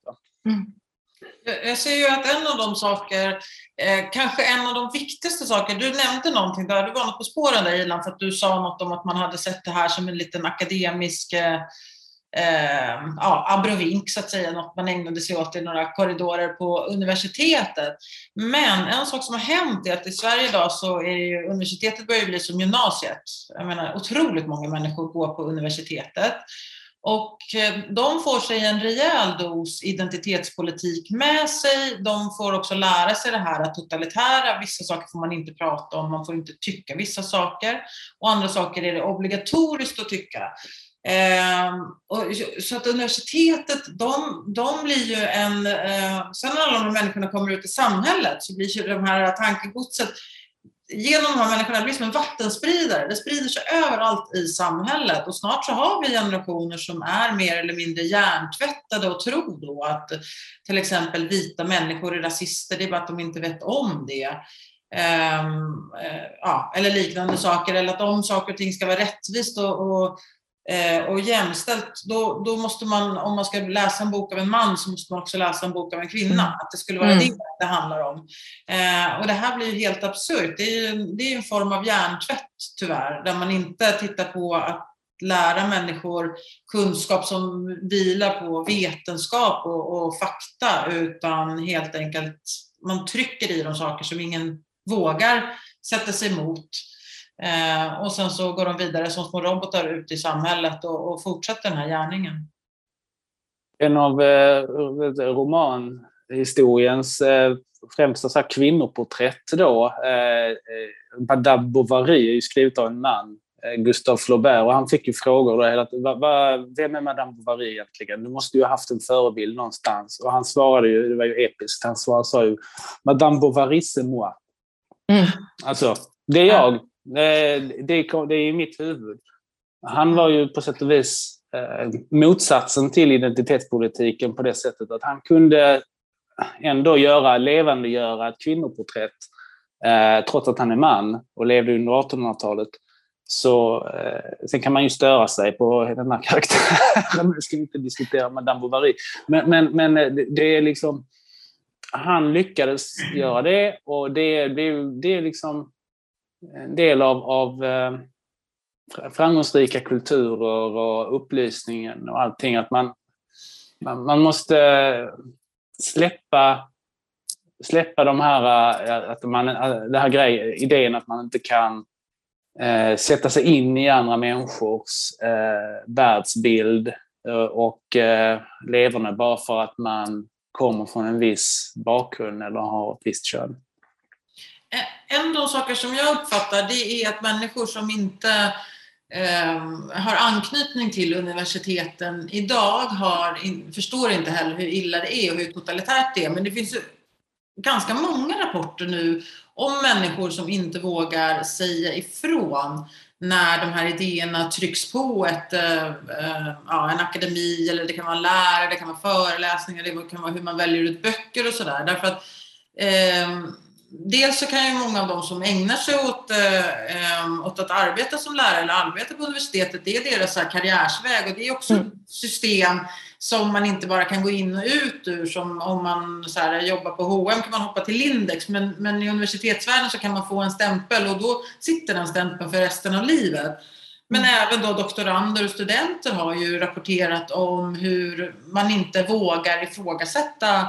Jag ser ju att en av de saker, eh, kanske en av de viktigaste saker, du nämnde någonting där, du var något på spåren där Ilan, för att du sa något om att man hade sett det här som en liten akademisk eh, eh, ja, abrovink så att säga, något man ägnade sig åt i några korridorer på universitetet. Men en sak som har hänt är att i Sverige idag så är ju universitetet börjar bli som gymnasiet. Jag menar otroligt många människor går på universitetet. Och eh, de får sig en rejäl dos identitetspolitik med sig. De får också lära sig det här att totalitära, vissa saker får man inte prata om, man får inte tycka vissa saker. Och andra saker är det obligatoriskt att tycka. Eh, och, så att universitetet, de, de blir ju en... Eh, sen när alla de människorna kommer ut i samhället så blir ju de här tankegodset genom de här människorna blir som en vattenspridare. Det sprider sig överallt i samhället och snart så har vi generationer som är mer eller mindre hjärntvättade och tror då att till exempel vita människor är rasister, det är bara att de inte vet om det. Um, uh, ja, eller liknande saker, eller att om saker och ting ska vara rättvist och, och eh, och jämställt, då, då måste man, om man ska läsa en bok av en man, så måste man också läsa en bok av en kvinna. Mm. Att det skulle vara mm. det det handlar om. Eh, och det här blir ju helt absurt. Det är ju det är en form av hjärntvätt, tyvärr, där man inte tittar på att lära människor kunskap som vilar på vetenskap och, och fakta, utan helt enkelt man trycker i dem saker som ingen vågar sätta sig emot. Eh, och sen så går de vidare som små robotar ut i samhället och, och fortsätter den här gärningen. En av eh, romanhistoriens eh, främsta så här, kvinnoporträtt då, eh, eh Madame Bovary, är ju skrivet av en man, eh, Gustave Flaubert, och han fick ju frågor då hela va, va, Vem är Madame Bovary egentligen? Du måste ju ha haft en förebild någonstans. Och han svarade ju, det var ju episkt, han svarade, sa ju Madame Bovary c'est moi. Mm. Alltså, det är jag. Det, det, det är i mitt huvud. Han var ju på sätt och vis eh, motsatsen till identitetspolitiken på det sättet att han kunde ändå göra, levandegöra ett kvinnoporträtt eh, trots att han är man och levde under 1800-talet. Så, eh, sen kan man ju störa sig på den här karaktären. <laughs> Vi ska inte diskutera Madame Bovary. Men, men, men eh, det är liksom... Han lyckades göra det och det, det, det är liksom en del av, av eh, framgångsrika kulturer och upplysningen och allting. Att man, man, man måste släppa, släppa de här, eh, att man, eh, det här grej, idén att man inte kan eh, sätta sig in i andra människors eh, världsbild och eh, leverne bara för att man kommer från en viss bakgrund eller har ett visst kön. Eh, en av de saker som jag uppfattar det är att människor som inte eh, har anknytning till universiteten idag har, förstår inte heller hur illa det är och hur totalitärt det är. Men det finns ganska många rapporter nu om människor som inte vågar säga ifrån när de här idéerna trycks på ett, eh, eh, ja, en akademi eller det kan vara lärare, det kan vara föreläsningar, det kan vara hur man väljer ut böcker och sådär. Därför att eh, dels så kan ju många av de som ägnar sig åt, äh, åt att arbeta som lärare eller arbeta på universitetet, det är deras karriärsväg och det är också mm. system som man inte bara kan gå in och ut ur. Som om man så här, jobbar på H&M kan man hoppa till Lindex, men, men i universitetsvärlden så kan man få en stämpel och då sitter den stämpeln för resten av livet. Men mm. även då doktorander och studenter har ju rapporterat om hur man inte vågar ifrågasätta eh,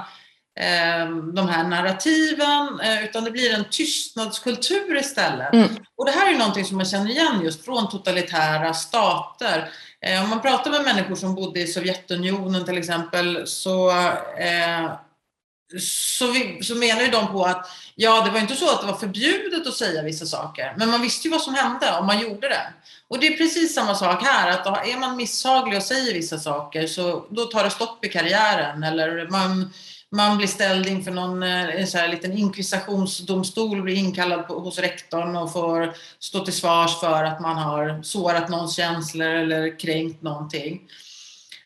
de här narrativen, eh, utan det blir en tystnadskultur istället. Mm. Och det här är någonting som man känner igen just från totalitära stater. Eh, om man pratar med människor som bodde i Sovjetunionen till exempel så, eh, så, vi, så menar ju de på att ja, det var inte så att det var förbjudet att säga vissa saker, men man visste ju vad som hände om man gjorde det. Och det är precis samma sak här, att är man misshaglig och säger vissa saker så då tar det stopp i karriären eller man man blir ställd inför någon eh, en så här liten inkvisitionsdomstol, blir inkallad på, hos rektorn och får stå till svars för att man har sårat någons känslor eller kränkt någonting.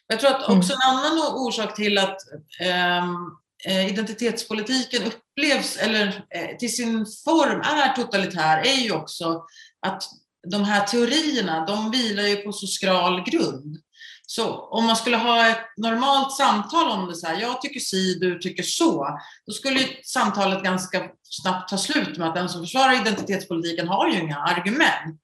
Jag tror att också en annan orsak till att ehm, eh, identitetspolitiken upplevs, eller eh, till sin form är totalitär, är ju också att de här teorierna, de vilar ju på så skral grund. Så om man skulle ha ett normalt samtal om det så här, jag tycker si, du tycker så, då skulle samtalet ganska snabbt ta slut med att den som försvarar identitetspolitiken har ju inga argument.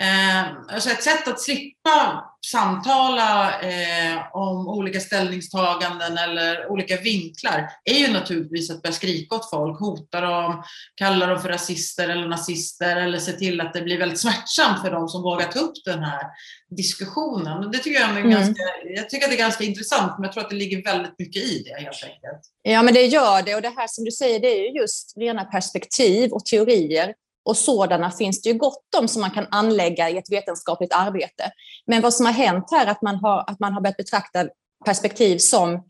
Eh, alltså ett sätt att slippa samtala eh, om olika ställningstaganden eller olika vinklar är ju naturligtvis att börja skrika åt folk, hota dem, kalla dem för rasister eller nazister eller se till att det blir väldigt smärtsamt för dem som vågar ta upp den här diskussionen. Det tycker jag, är mm. ganska, jag tycker att det är ganska intressant, men jag tror att det ligger väldigt mycket i det helt enkelt. Ja, men det gör det och det här som du säger, det är ju just rena perspektiv och teorier och sådana finns det ju gott om som man kan anlägga i ett vetenskapligt arbete. Men vad som har hänt här är att man har, att man har börjat betrakta perspektiv som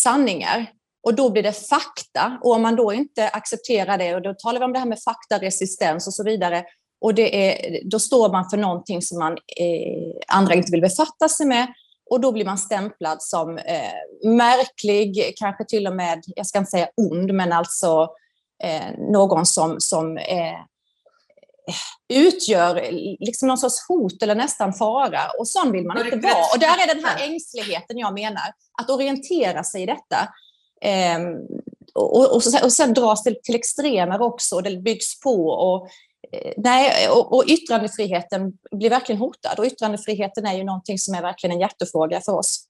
sanningar. Och då blir det fakta. Och om man då inte accepterar det, och då talar vi om det här med faktaresistens och så vidare, och det är, då står man för någonting som man, eh, andra inte vill befatta sig med. Och då blir man stämplad som eh, märklig, kanske till och med, jag ska inte säga ond, men alltså eh, någon som, som eh, utgör liksom någon sorts hot eller nästan fara. Och sån vill man inte vara. Och där är den här ängsligheten jag menar, att orientera sig i detta. Ehm, och, och, och sen dras det till extremer också, och det byggs på. Och, eh, nej, och, och yttrandefriheten blir verkligen hotad. Och yttrandefriheten är ju någonting som är verkligen en hjärtefråga för oss.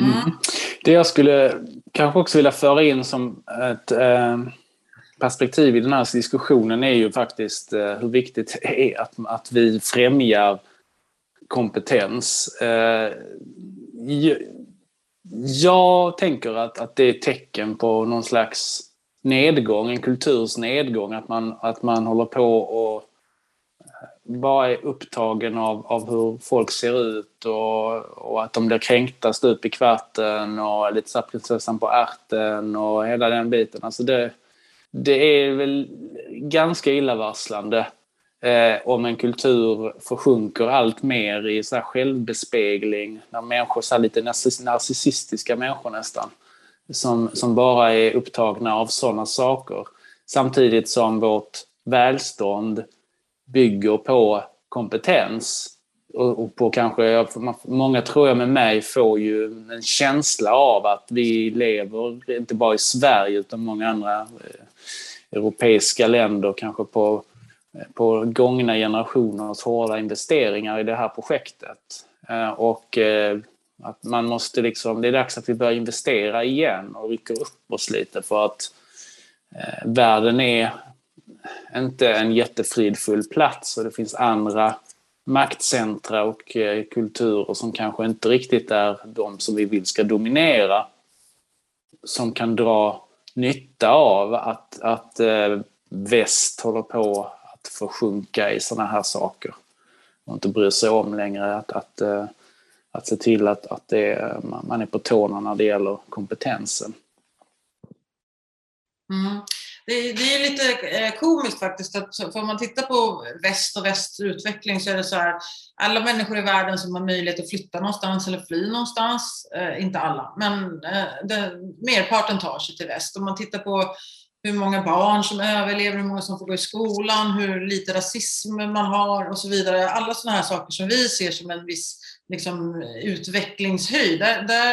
Mm. Det jag skulle kanske också vilja föra in som ett eh, perspektiv i den här diskussionen är ju faktiskt eh, hur viktigt det är att, att vi främjar kompetens. Eh, jag tänker att, att det är ett tecken på någon slags nedgång, en kulturs nedgång, att man, att man håller på och eh, bara är upptagen av, av hur folk ser ut och, och att de blir kränkta stup i kvarten och lite så prinsessan på ärten och hela den biten. Alltså det, det är väl ganska illavarslande eh, om en kultur försjunker allt mer i så här självbespegling. När människor, så lite narcissistiska människor nästan, som, som bara är upptagna av sådana saker. Samtidigt som vårt välstånd bygger på kompetens och på kanske, många tror jag med mig får ju en känsla av att vi lever inte bara i Sverige utan många andra eh, europeiska länder kanske på, på gångna generationers hårda investeringar i det här projektet. Eh, och eh, att man måste liksom, det är dags att vi börjar investera igen och rycker upp oss lite för att eh, världen är inte en jättefridfull plats och det finns andra maktcentra och kulturer som kanske inte riktigt är de som vi vill ska dominera. Som kan dra nytta av att, att eh, väst håller på att försjunka i sådana här saker. Och inte bryr sig om längre att, att, eh, att se till att, att det, man är på tårna när det gäller kompetensen. Mm det, det är lite eh, komiskt faktiskt, att för om man tittar på väst och västs utveckling så är det så här, alla människor i världen som har möjlighet att flytta någonstans eller fly någonstans, eh, inte alla, men eh, det, merparten tar sig till väst. Om man tittar på hur många barn som överlever, hur många som får gå i skolan, hur lite rasism man har och så vidare. Alla sådana här saker som vi ser som en viss liksom, utvecklingshöjd, där, där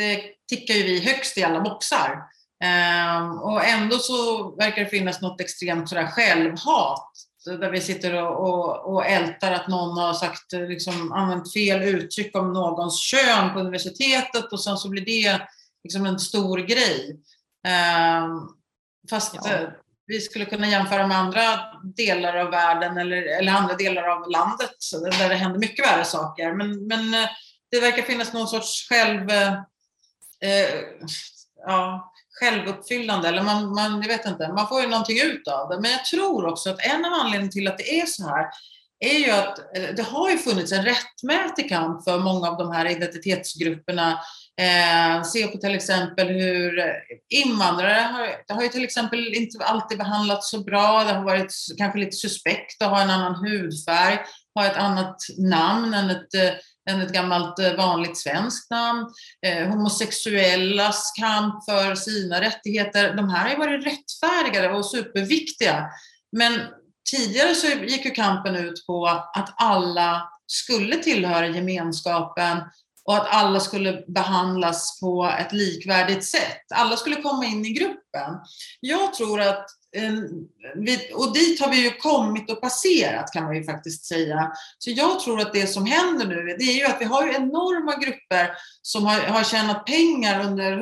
eh, tickar ju vi högst i alla boxar. Ehm, och ändå så verkar det finnas något extremt sådär självhat där vi sitter och, och, och ältar att någon har sagt, liksom, använt fel uttryck om någons kön på universitetet och sen så blir det liksom en stor grej. Um, fast ja. Eh, vi skulle kunna jämföra med andra delar av världen eller, eller andra delar av landet där det händer mycket värre saker. Men, men eh, det verkar finnas någon sorts själv... Eh, ja, självuppfyllande, eller man, man, jag vet inte, man får ju någonting ut av det. Men jag tror också att en av anledningarna till att det är så här är ju att eh, det har ju funnits en rättmätig kamp för många av de här identitetsgrupperna. Eh, se på till exempel hur invandrare har, det har ju till exempel inte alltid behandlats så bra. Det har varit kanske lite suspekt att ha en annan hudfärg, ha ett annat namn än ett eh, än ett gammalt eh, vanligt svenskt namn. Eh, homosexuellas kamp för sina rättigheter. De här har ju varit rättfärdigade och superviktiga. Men tidigare så gick ju kampen ut på att alla skulle tillhöra gemenskapen och att alla skulle behandlas på ett likvärdigt sätt. Alla skulle komma in i gruppen. Jag tror att och dit har vi ju kommit och passerat kan man ju faktiskt säga. Så jag tror att det som händer nu, det är ju att vi har ju enorma grupper som har, har tjänat pengar under,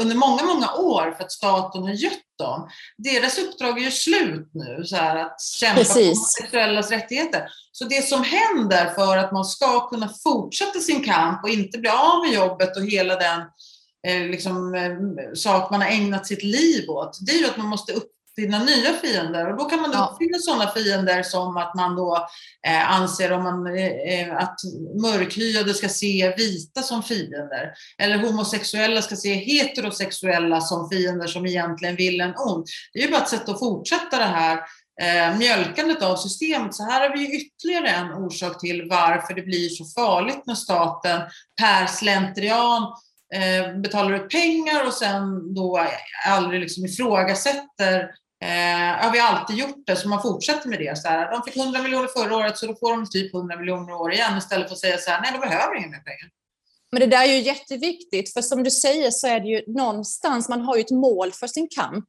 under många, många år för att staten har gött dem. Deras uppdrag är ju slut nu, så här, att kämpa Precis. för homosexuellas rättigheter. Så det som händer för att man ska kunna fortsätta sin kamp och inte bli av med jobbet och hela den eh, liksom, eh, sak man har ägnat sitt liv åt, det är ju att man måste upp uppfinna nya fiender. Och då kan man ja. uppfinna sådana fiender som att man då eh, anser om man, eh, att mörkhyade ska se vita som fiender. Eller homosexuella ska se heterosexuella som fiender som egentligen vill en ont. Det är ju bara ett sätt att fortsätta det här eh, mjölkandet av systemet. Så här har vi ytterligare en orsak till varför det blir så farligt när staten per slentrian eh, betalar ut pengar och sen då aldrig liksom ifrågasätter Eh, har vi alltid gjort det, så man fortsätter med det. Så här, de fick 100 miljoner förra året, så då får de typ 100 miljoner i år igen istället för att säga så här, nej, de behöver inga mer pengar. Men det där är ju jätteviktigt, för som du säger så är det ju någonstans, man har ju ett mål för sin kamp.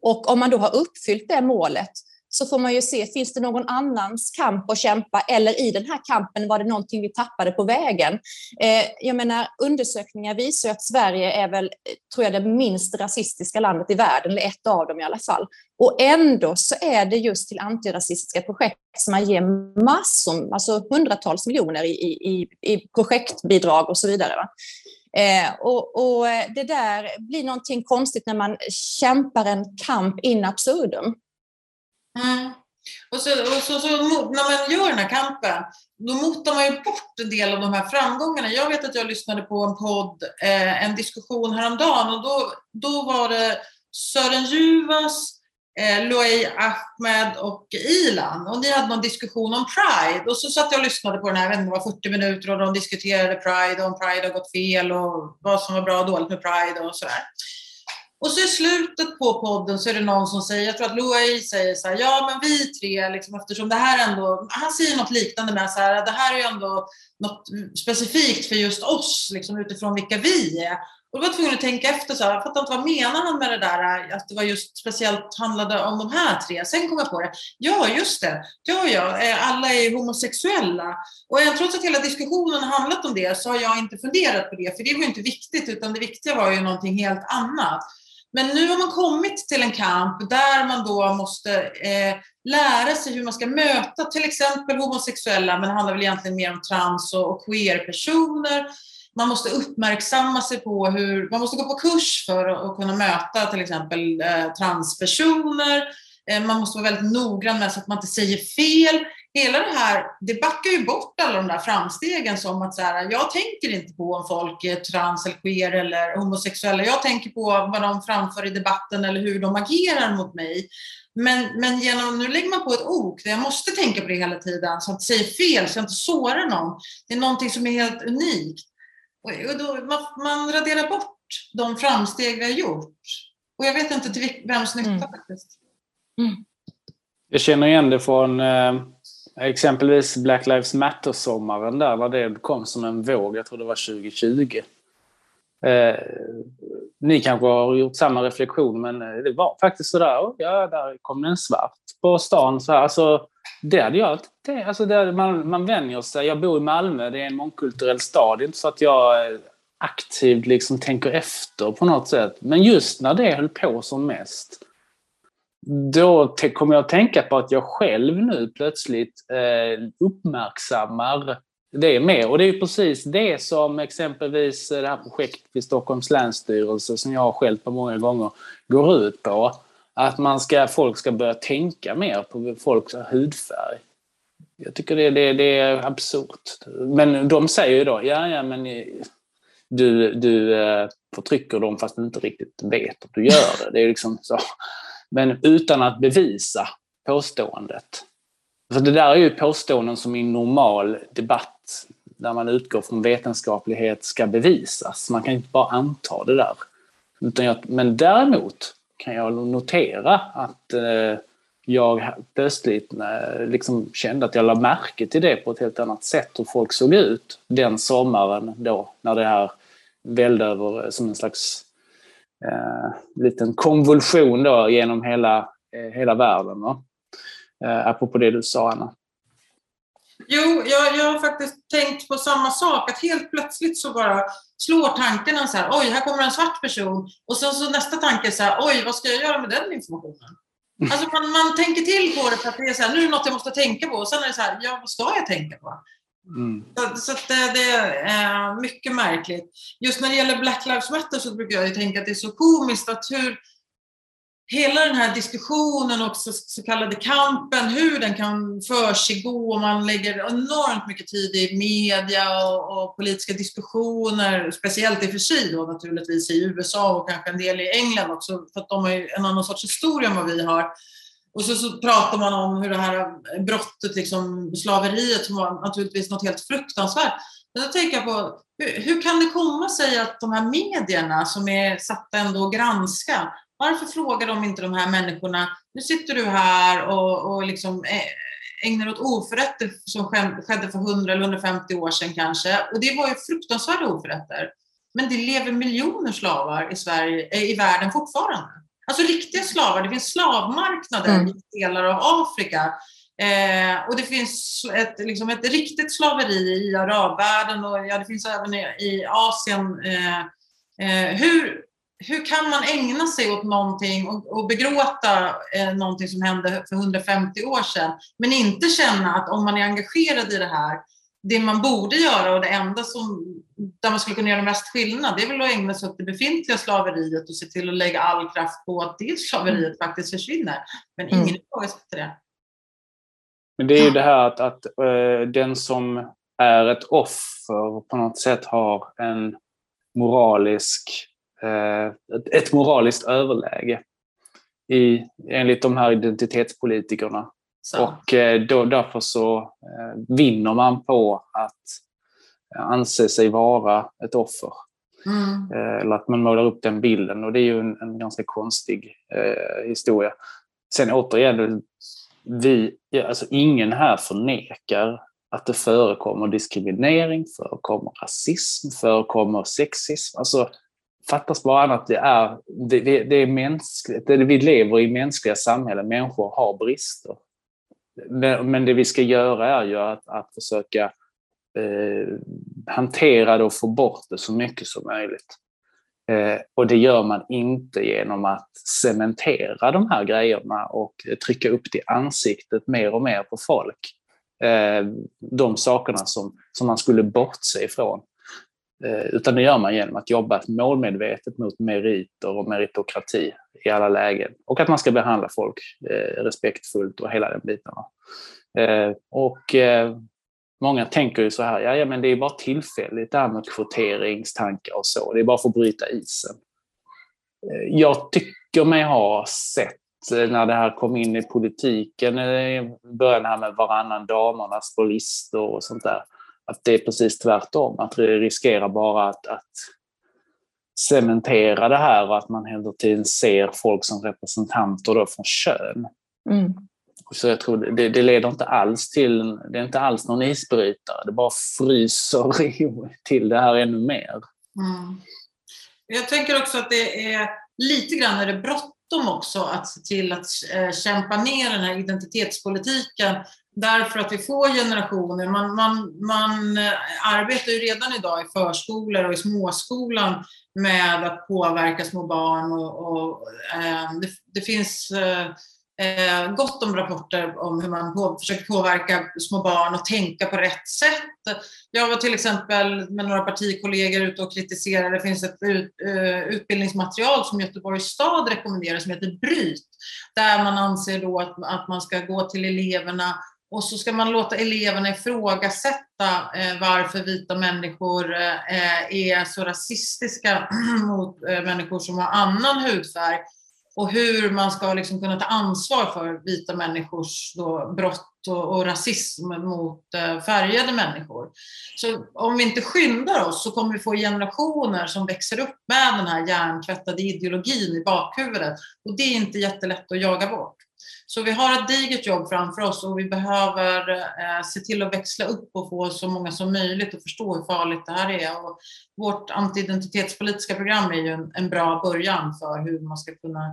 Och om man då har uppfyllt det målet, så får man ju se, finns det någon annans kamp att kämpa eller i den här kampen var det någonting vi tappade på vägen? Eh, jag menar, undersökningar visar att Sverige är väl, tror jag, det minst rasistiska landet i världen, eller ett av dem i alla fall. Och ändå så är det just till antirasistiska projekt som man ger massor, alltså hundratals miljoner i, i, i projektbidrag och så vidare. Va? Eh, och, och, eh, det där blir någonting konstigt när man kämpar en kamp in absurdum. Mm. Och, så, och så, så, när man gör den här kampen, då motar man ju bort en del av de här framgångarna. Jag vet att jag lyssnade på en podd, eh, en diskussion häromdagen och då, då var det Sören Juvas, eh, Loei Ahmed och Ilan och ni hade någon diskussion om Pride och så satt jag och lyssnade på den här, jag vet inte, det var 40 minuter och de diskuterade Pride och om Pride har gått fel och vad som var bra och dåligt med Pride och sådär. Och så i slutet på podden så är det någon som säger, jag tror att Louis säger så här, ja men vi tre, liksom, eftersom det här ändå, han säger något liknande med så här, det här är ju ändå något specifikt för just oss, liksom, utifrån vilka vi är. Och då var jag tvungen att tänka efter, så här, jag fattar inte vad menar han med det där, att det var just speciellt handlade om de här tre. Sen kom jag på det, ja just det, ja ja, eh, alla är homosexuella. Och trots att hela diskussionen har handlat om det så har jag inte funderat på det, för det var inte viktigt, utan det viktiga var ju någonting helt annat. Men nu har man kommit till en kamp där man då måste eh, lära sig hur man ska möta till exempel homosexuella, men det handlar väl egentligen mer om trans och, queer-personer. Man måste uppmärksamma sig på hur, man måste gå på kurs för att, att kunna möta till exempel eh, transpersoner. Eh, man måste vara väldigt noggrann med så att man inte säger fel hela det här, det backar ju bort alla de där framstegen som att så här, jag tänker inte på om folk är trans eller queer eller homosexuella. Jag tänker på vad de framför i debatten eller hur de agerar mot mig. Men, men genom, nu lägger man på ett ok där jag måste tänka på det hela tiden så att säger fel så jag inte sårar någon. Det är någonting som är helt unikt. Och då, man, man raderar bort de framsteg vi har gjort. Och jag vet inte till vems nytta mm. faktiskt. Mm. Jag känner igen det från eh, exempelvis Black Lives Matter-sommaren där, när det kom som en våg. Jag tror det var 2020. Eh, ni kanske har gjort samma reflektion, men eh, det var faktiskt sådär, oh, ja, där kom det en svart på stan. Så här, alltså, det hade jag det, alltså det, man, man vänjer sig. Jag bor i Malmö, det är en mångkulturell stad. Det är inte så att jag eh, aktivt liksom tänker efter på något sätt. Men just när det höll på som mest, då kommer jag att tänka på att jag själv nu plötsligt eh, uppmärksammar det mer. Och det är precis det som exempelvis eh, det här projektet vid Stockholms länsstyrelse, som jag har skällt på många gånger, går ut på. Att man ska, folk ska börja tänka mer på folks hudfärg. Jag tycker det, det, det är absurt. Men de säger ju då, ja, ja, men du, du eh, förtrycker dem fast du inte riktigt vet att du gör det. Det är liksom så. Men utan att bevisa påståendet. För det där är ju påståenden som i normal debatt, där man utgår från vetenskaplighet, ska bevisas. Man kan inte bara anta det där. Utan jag, men däremot kan jag notera att eh, jag plötsligt eh, liksom kände att jag lade märke till det på ett helt annat sätt, hur folk såg ut den sommaren då, när det här välde över som en slags eh, liten konvulsion då genom hela, eh, hela världen. Va? Eh, apropå det du sa, Anna. Jo, jag, jag har faktiskt tänkt på samma sak, att helt plötsligt så bara slår tankarna så här, oj, här kommer en svart person. Och sen så nästa tanke så här, oj, vad ska jag göra med den informationen? Alltså man, man tänker till på det för att det är så här, nu är det något jag måste tänka på. Och sen är det så här, ja, vad ska jag tänka på? Mm. Så, så det, det, är mycket märkligt. Just när det gäller Black Lives Matter så brukar jag tänka att det är så komiskt att hur hela den här diskussionen och så, så kallade kampen, hur den kan försiggå och man lägger enormt mycket tid i media och, och politiska diskussioner, speciellt i och för sig då naturligtvis i USA och kanske en del i England också, för att de har ju en annan sorts historia än vad vi har. Och så, så pratar man om hur det här brottet, liksom, slaveriet, som var naturligtvis något helt fruktansvärt. Men då tänker jag på, hur, hur, kan det komma sig att de här medierna som är satta ändå att granska, varför frågar de inte de här människorna, nu sitter du här och, och liksom eh, ägnar åt oförrätter som skedde för 100 eller 150 år sedan kanske. Och det var ju fruktansvärda oförrätter. Men det lever miljoner slavar i, Sverige, eh, i världen fortfarande. Alltså riktiga slavar. Det finns slavmarknader mm. i delar av Afrika. Eh, och det finns ett, liksom ett riktigt slaveri i arabvärlden och ja, det finns även i, i Asien. Eh, eh, hur, hur kan man ägna sig åt någonting och, och begråta eh, någonting som hände för 150 år sedan, men inte känna att om man är engagerad i det här, det man borde göra och det enda som, där man skulle kunna göra mest skillnad, det är väl att ägna sig åt det befintliga slaveriet och se till att lägga all kraft på att det slaveriet faktiskt försvinner. Men ingen mm. ifrågasätter det. Men det är ju det här att, att uh, den som är ett offer på något sätt har en moralisk Eh, ett moraliskt överläge i, enligt de här identitetspolitikerna. Så. Och eh, då, därför så eh, vinner man på att anse sig vara ett offer. Mm. Eller att man målar upp den bilden och det är ju en, en ganska konstig eh, historia. Sen återigen, vi, alltså ingen här förnekar att det förekommer diskriminering, förekommer rasism, förekommer sexism. Alltså, fattas bara annat. Det är, det, det är mänskligt. Det, vi lever i mänskliga samhällen. Människor har brister. Men det vi ska göra är ju att, att försöka eh, hantera det och få bort det så mycket som möjligt. Eh, och det gör man inte genom att cementera de här grejerna och trycka upp det i ansiktet mer och mer på folk. Eh, de sakerna som, som man skulle bortse ifrån. Eh, utan det gör man genom att jobba målmedvetet mot meriter och meritokrati i alla lägen. Och att man ska behandla folk eh, respektfullt och hela den biten. Eh, och många tänker ju så här, ja, ja men det är bara tillfälligt det här med kvoteringstankar och så. Det är bara för att bryta isen. Jag tycker mig ha sett när det här kom in i politiken, i början här med varannan damernas på listor och sånt där, att det är precis tvärtom. Att det riskerar bara att, att cementera det här och att man hela tiden ser folk som representanter då från kön. Mm. Så jag tror det, det leder inte alls till, det är inte alls någon isbrytare, det bara fryser <laughs> till det här ännu mer. Mm. Jag tänker också att det är lite grann är det bråttom också att se till att eh, kämpa ner den här identitetspolitiken därför att vi får generationer. Man, man, man eh, arbetar ju redan idag i förskolor och i småskolan med att påverka små barn och, och eh, det, det, finns eh, eh, gott om rapporter om hur man på, försöker påverka små barn och tänka på rätt sätt. Jag var till exempel med några partikollegor ute och kritiserade, det finns ett ut, eh, utbildningsmaterial som Göteborgs stad rekommenderar som heter Bryt, där man anser då att, att man ska gå till eleverna och så ska man låta eleverna ifrågasätta eh, varför vita människor eh, är så rasistiska <clears throat> mot eh, människor som har annan hudfärg och hur man ska liksom kunna ta ansvar för vita människors då brott och, och rasism mot eh, färgade människor. Så om vi inte skyndar oss så kommer vi få generationer som växer upp med den här hjärntvättade ideologin i bakhuvudet och det är inte jättelätt att jaga bort. Så vi har ett digert jobb framför oss och vi behöver eh, se till att växla upp och få så många som möjligt att förstå hur farligt det här är. Och vårt antiidentitetspolitiska program är ju en, en bra början för hur man ska kunna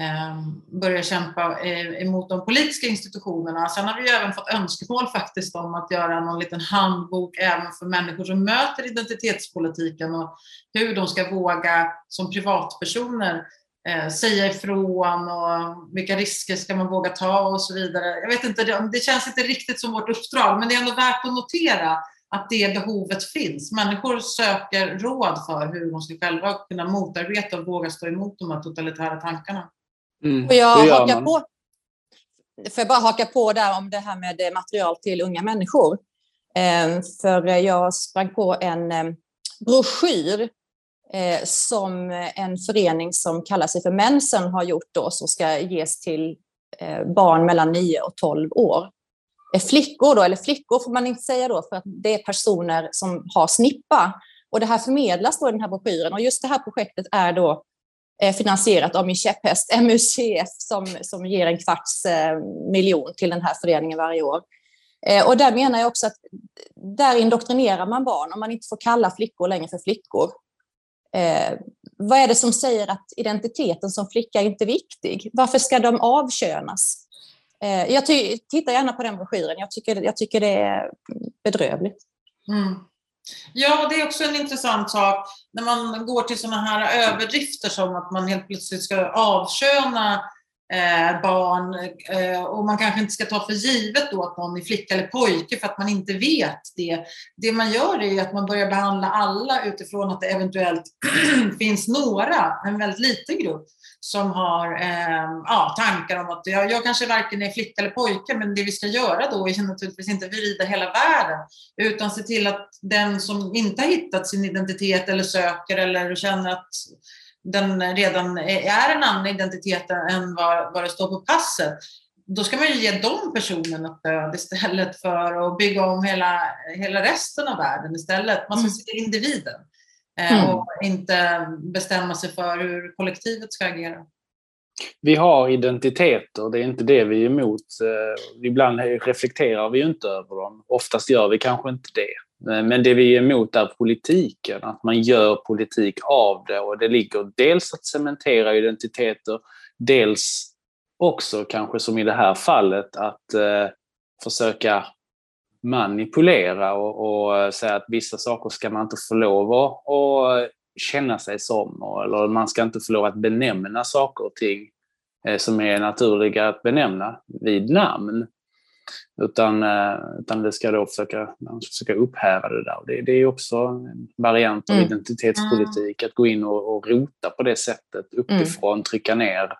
eh, börja kämpa eh, emot de politiska institutionerna. Sen har vi även fått önskemål faktiskt om att göra någon liten handbok även för människor som möter identitetspolitiken och hur de ska våga som privatpersoner eh, säga ifrån och vilka risker ska man våga ta och så vidare. Jag vet inte, det, det känns inte riktigt som vårt uppdrag, men det är ändå värt att notera att det behovet finns. Människor söker råd för hur de ska själva kunna motarbeta och våga stå emot de här totalitära tankarna. Mm, och jag hakar på, får jag bara haka på där om det här med material till unga människor. Eh, för jag sprang på en eh, broschyr eh, som en förening som kallar sig för Mensen har gjort då, som ska ges till eh, barn mellan 9 och 12 år. Eh, flickor då, eller flickor får man inte säga då, för att det är personer som har snippa. Och det här förmedlas då i den här broschyren. Och just det här projektet är då eh, finansierat av min käpphäst <laughs> MUCF som, som ger en kvarts eh, miljon till den här föreningen varje år. Eh, och där menar jag också att där indoktrinerar man barn om man inte får kalla flickor längre för flickor. Eh, vad är det som säger att identiteten som flicka är inte är viktig? Varför ska de avkönas? Eh, jag tittar gärna på den broschyren. Jag tycker, jag tycker det är bedrövligt. Mm. Ja, det är också en intressant sak när man går till sådana här överdrifter som att man helt plötsligt ska avköna eh, barn eh, och man kanske inte ska ta för givet då att någon är flicka eller pojke för att man inte vet det. Det man gör är att man börjar behandla alla utifrån att det eventuellt <clears throat> finns några, en väldigt liten grupp, som har eh, ja, tankar om att jag, jag kanske varken är flicka eller pojke, men det vi ska göra då är naturligtvis inte vrida hela världen, utan se till att den som inte har hittat sin identitet eller söker eller känner att den redan är en annan identitet än vad, vad det står på passet, då ska man ju ge de personerna stöd istället för att bygga om hela, hela resten av världen istället. Man ska mm. se till individen eh, mm. och inte bestämma sig för hur kollektivet ska agera. Vi har identiteter, det är inte det vi är emot. Eh, ibland reflekterar vi inte över dem. Oftast gör vi kanske inte det. Eh, men det vi är emot är politiken, att man gör politik av det och det ligger dels att cementera identiteter, dels också kanske som i det här fallet att eh, försöka manipulera och, och, eh, säga att vissa saker ska man inte få lov att känna sig som eller man ska inte få lov att benämna saker och ting eh, som är naturliga att benämna vid namn. Utan, eh, utan det ska då försöka, försöka upphäva det där. Det, det är också en variant av mm. identitetspolitik, att gå in och, och rota på det sättet uppifrån, mm. trycka ner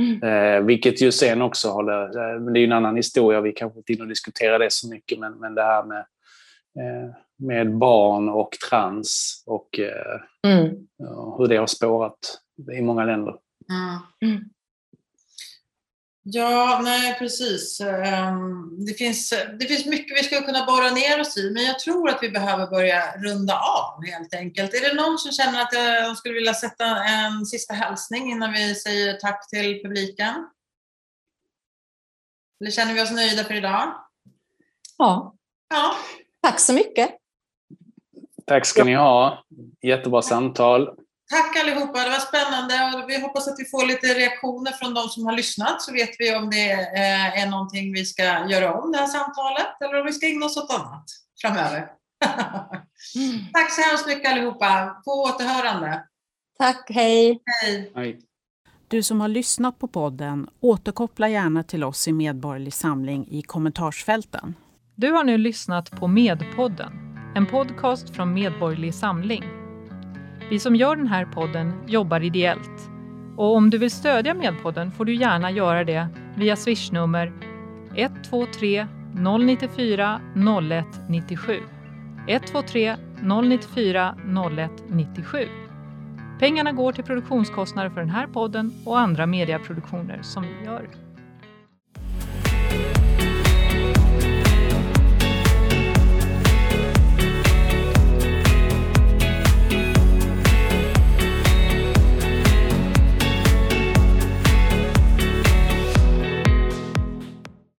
Mm. Eh, vilket ju sen också håller, eh, men det är ju en annan historia, vi kanske inte in diskutera det så mycket, men, men det här med, eh, med barn och trans och eh, mm. hur det har spårat i många länder. Mm. Ja, nej precis. Ehm, det finns, det finns mycket vi skulle kunna borra ner oss i, men jag tror att vi behöver börja runda av helt enkelt. Är det någon som känner att de skulle vilja sätta en sista hälsning innan vi säger tack till publiken? Eller känner vi oss nöjda för idag? Ja. ja. Tack så mycket. Tack ska ni ha. Jättebra samtal. Tack allihopa, det var spännande och vi hoppas att vi får lite reaktioner från de som har lyssnat så vet vi om det eh, är någonting vi ska göra om det här samtalet eller om vi ska ägna oss åt annat framöver. mm. <laughs> Tack så hemskt mycket allihopa, på återhörande. Tack, hej. Hej. hej. Du som har lyssnat på podden, återkoppla gärna till oss i Medborgerlig Samling i kommentarsfälten. Du har nu lyssnat på Medpodden, en podcast från Medborgerlig Samling vi som gör den här podden jobbar ideellt. Och om du vill stödja Medpodden får du gärna göra det via swishnummer 123 094 0197. 123 094 0197. Pengarna går till produktionskostnader för den här podden och andra mediaproduktioner som vi gör.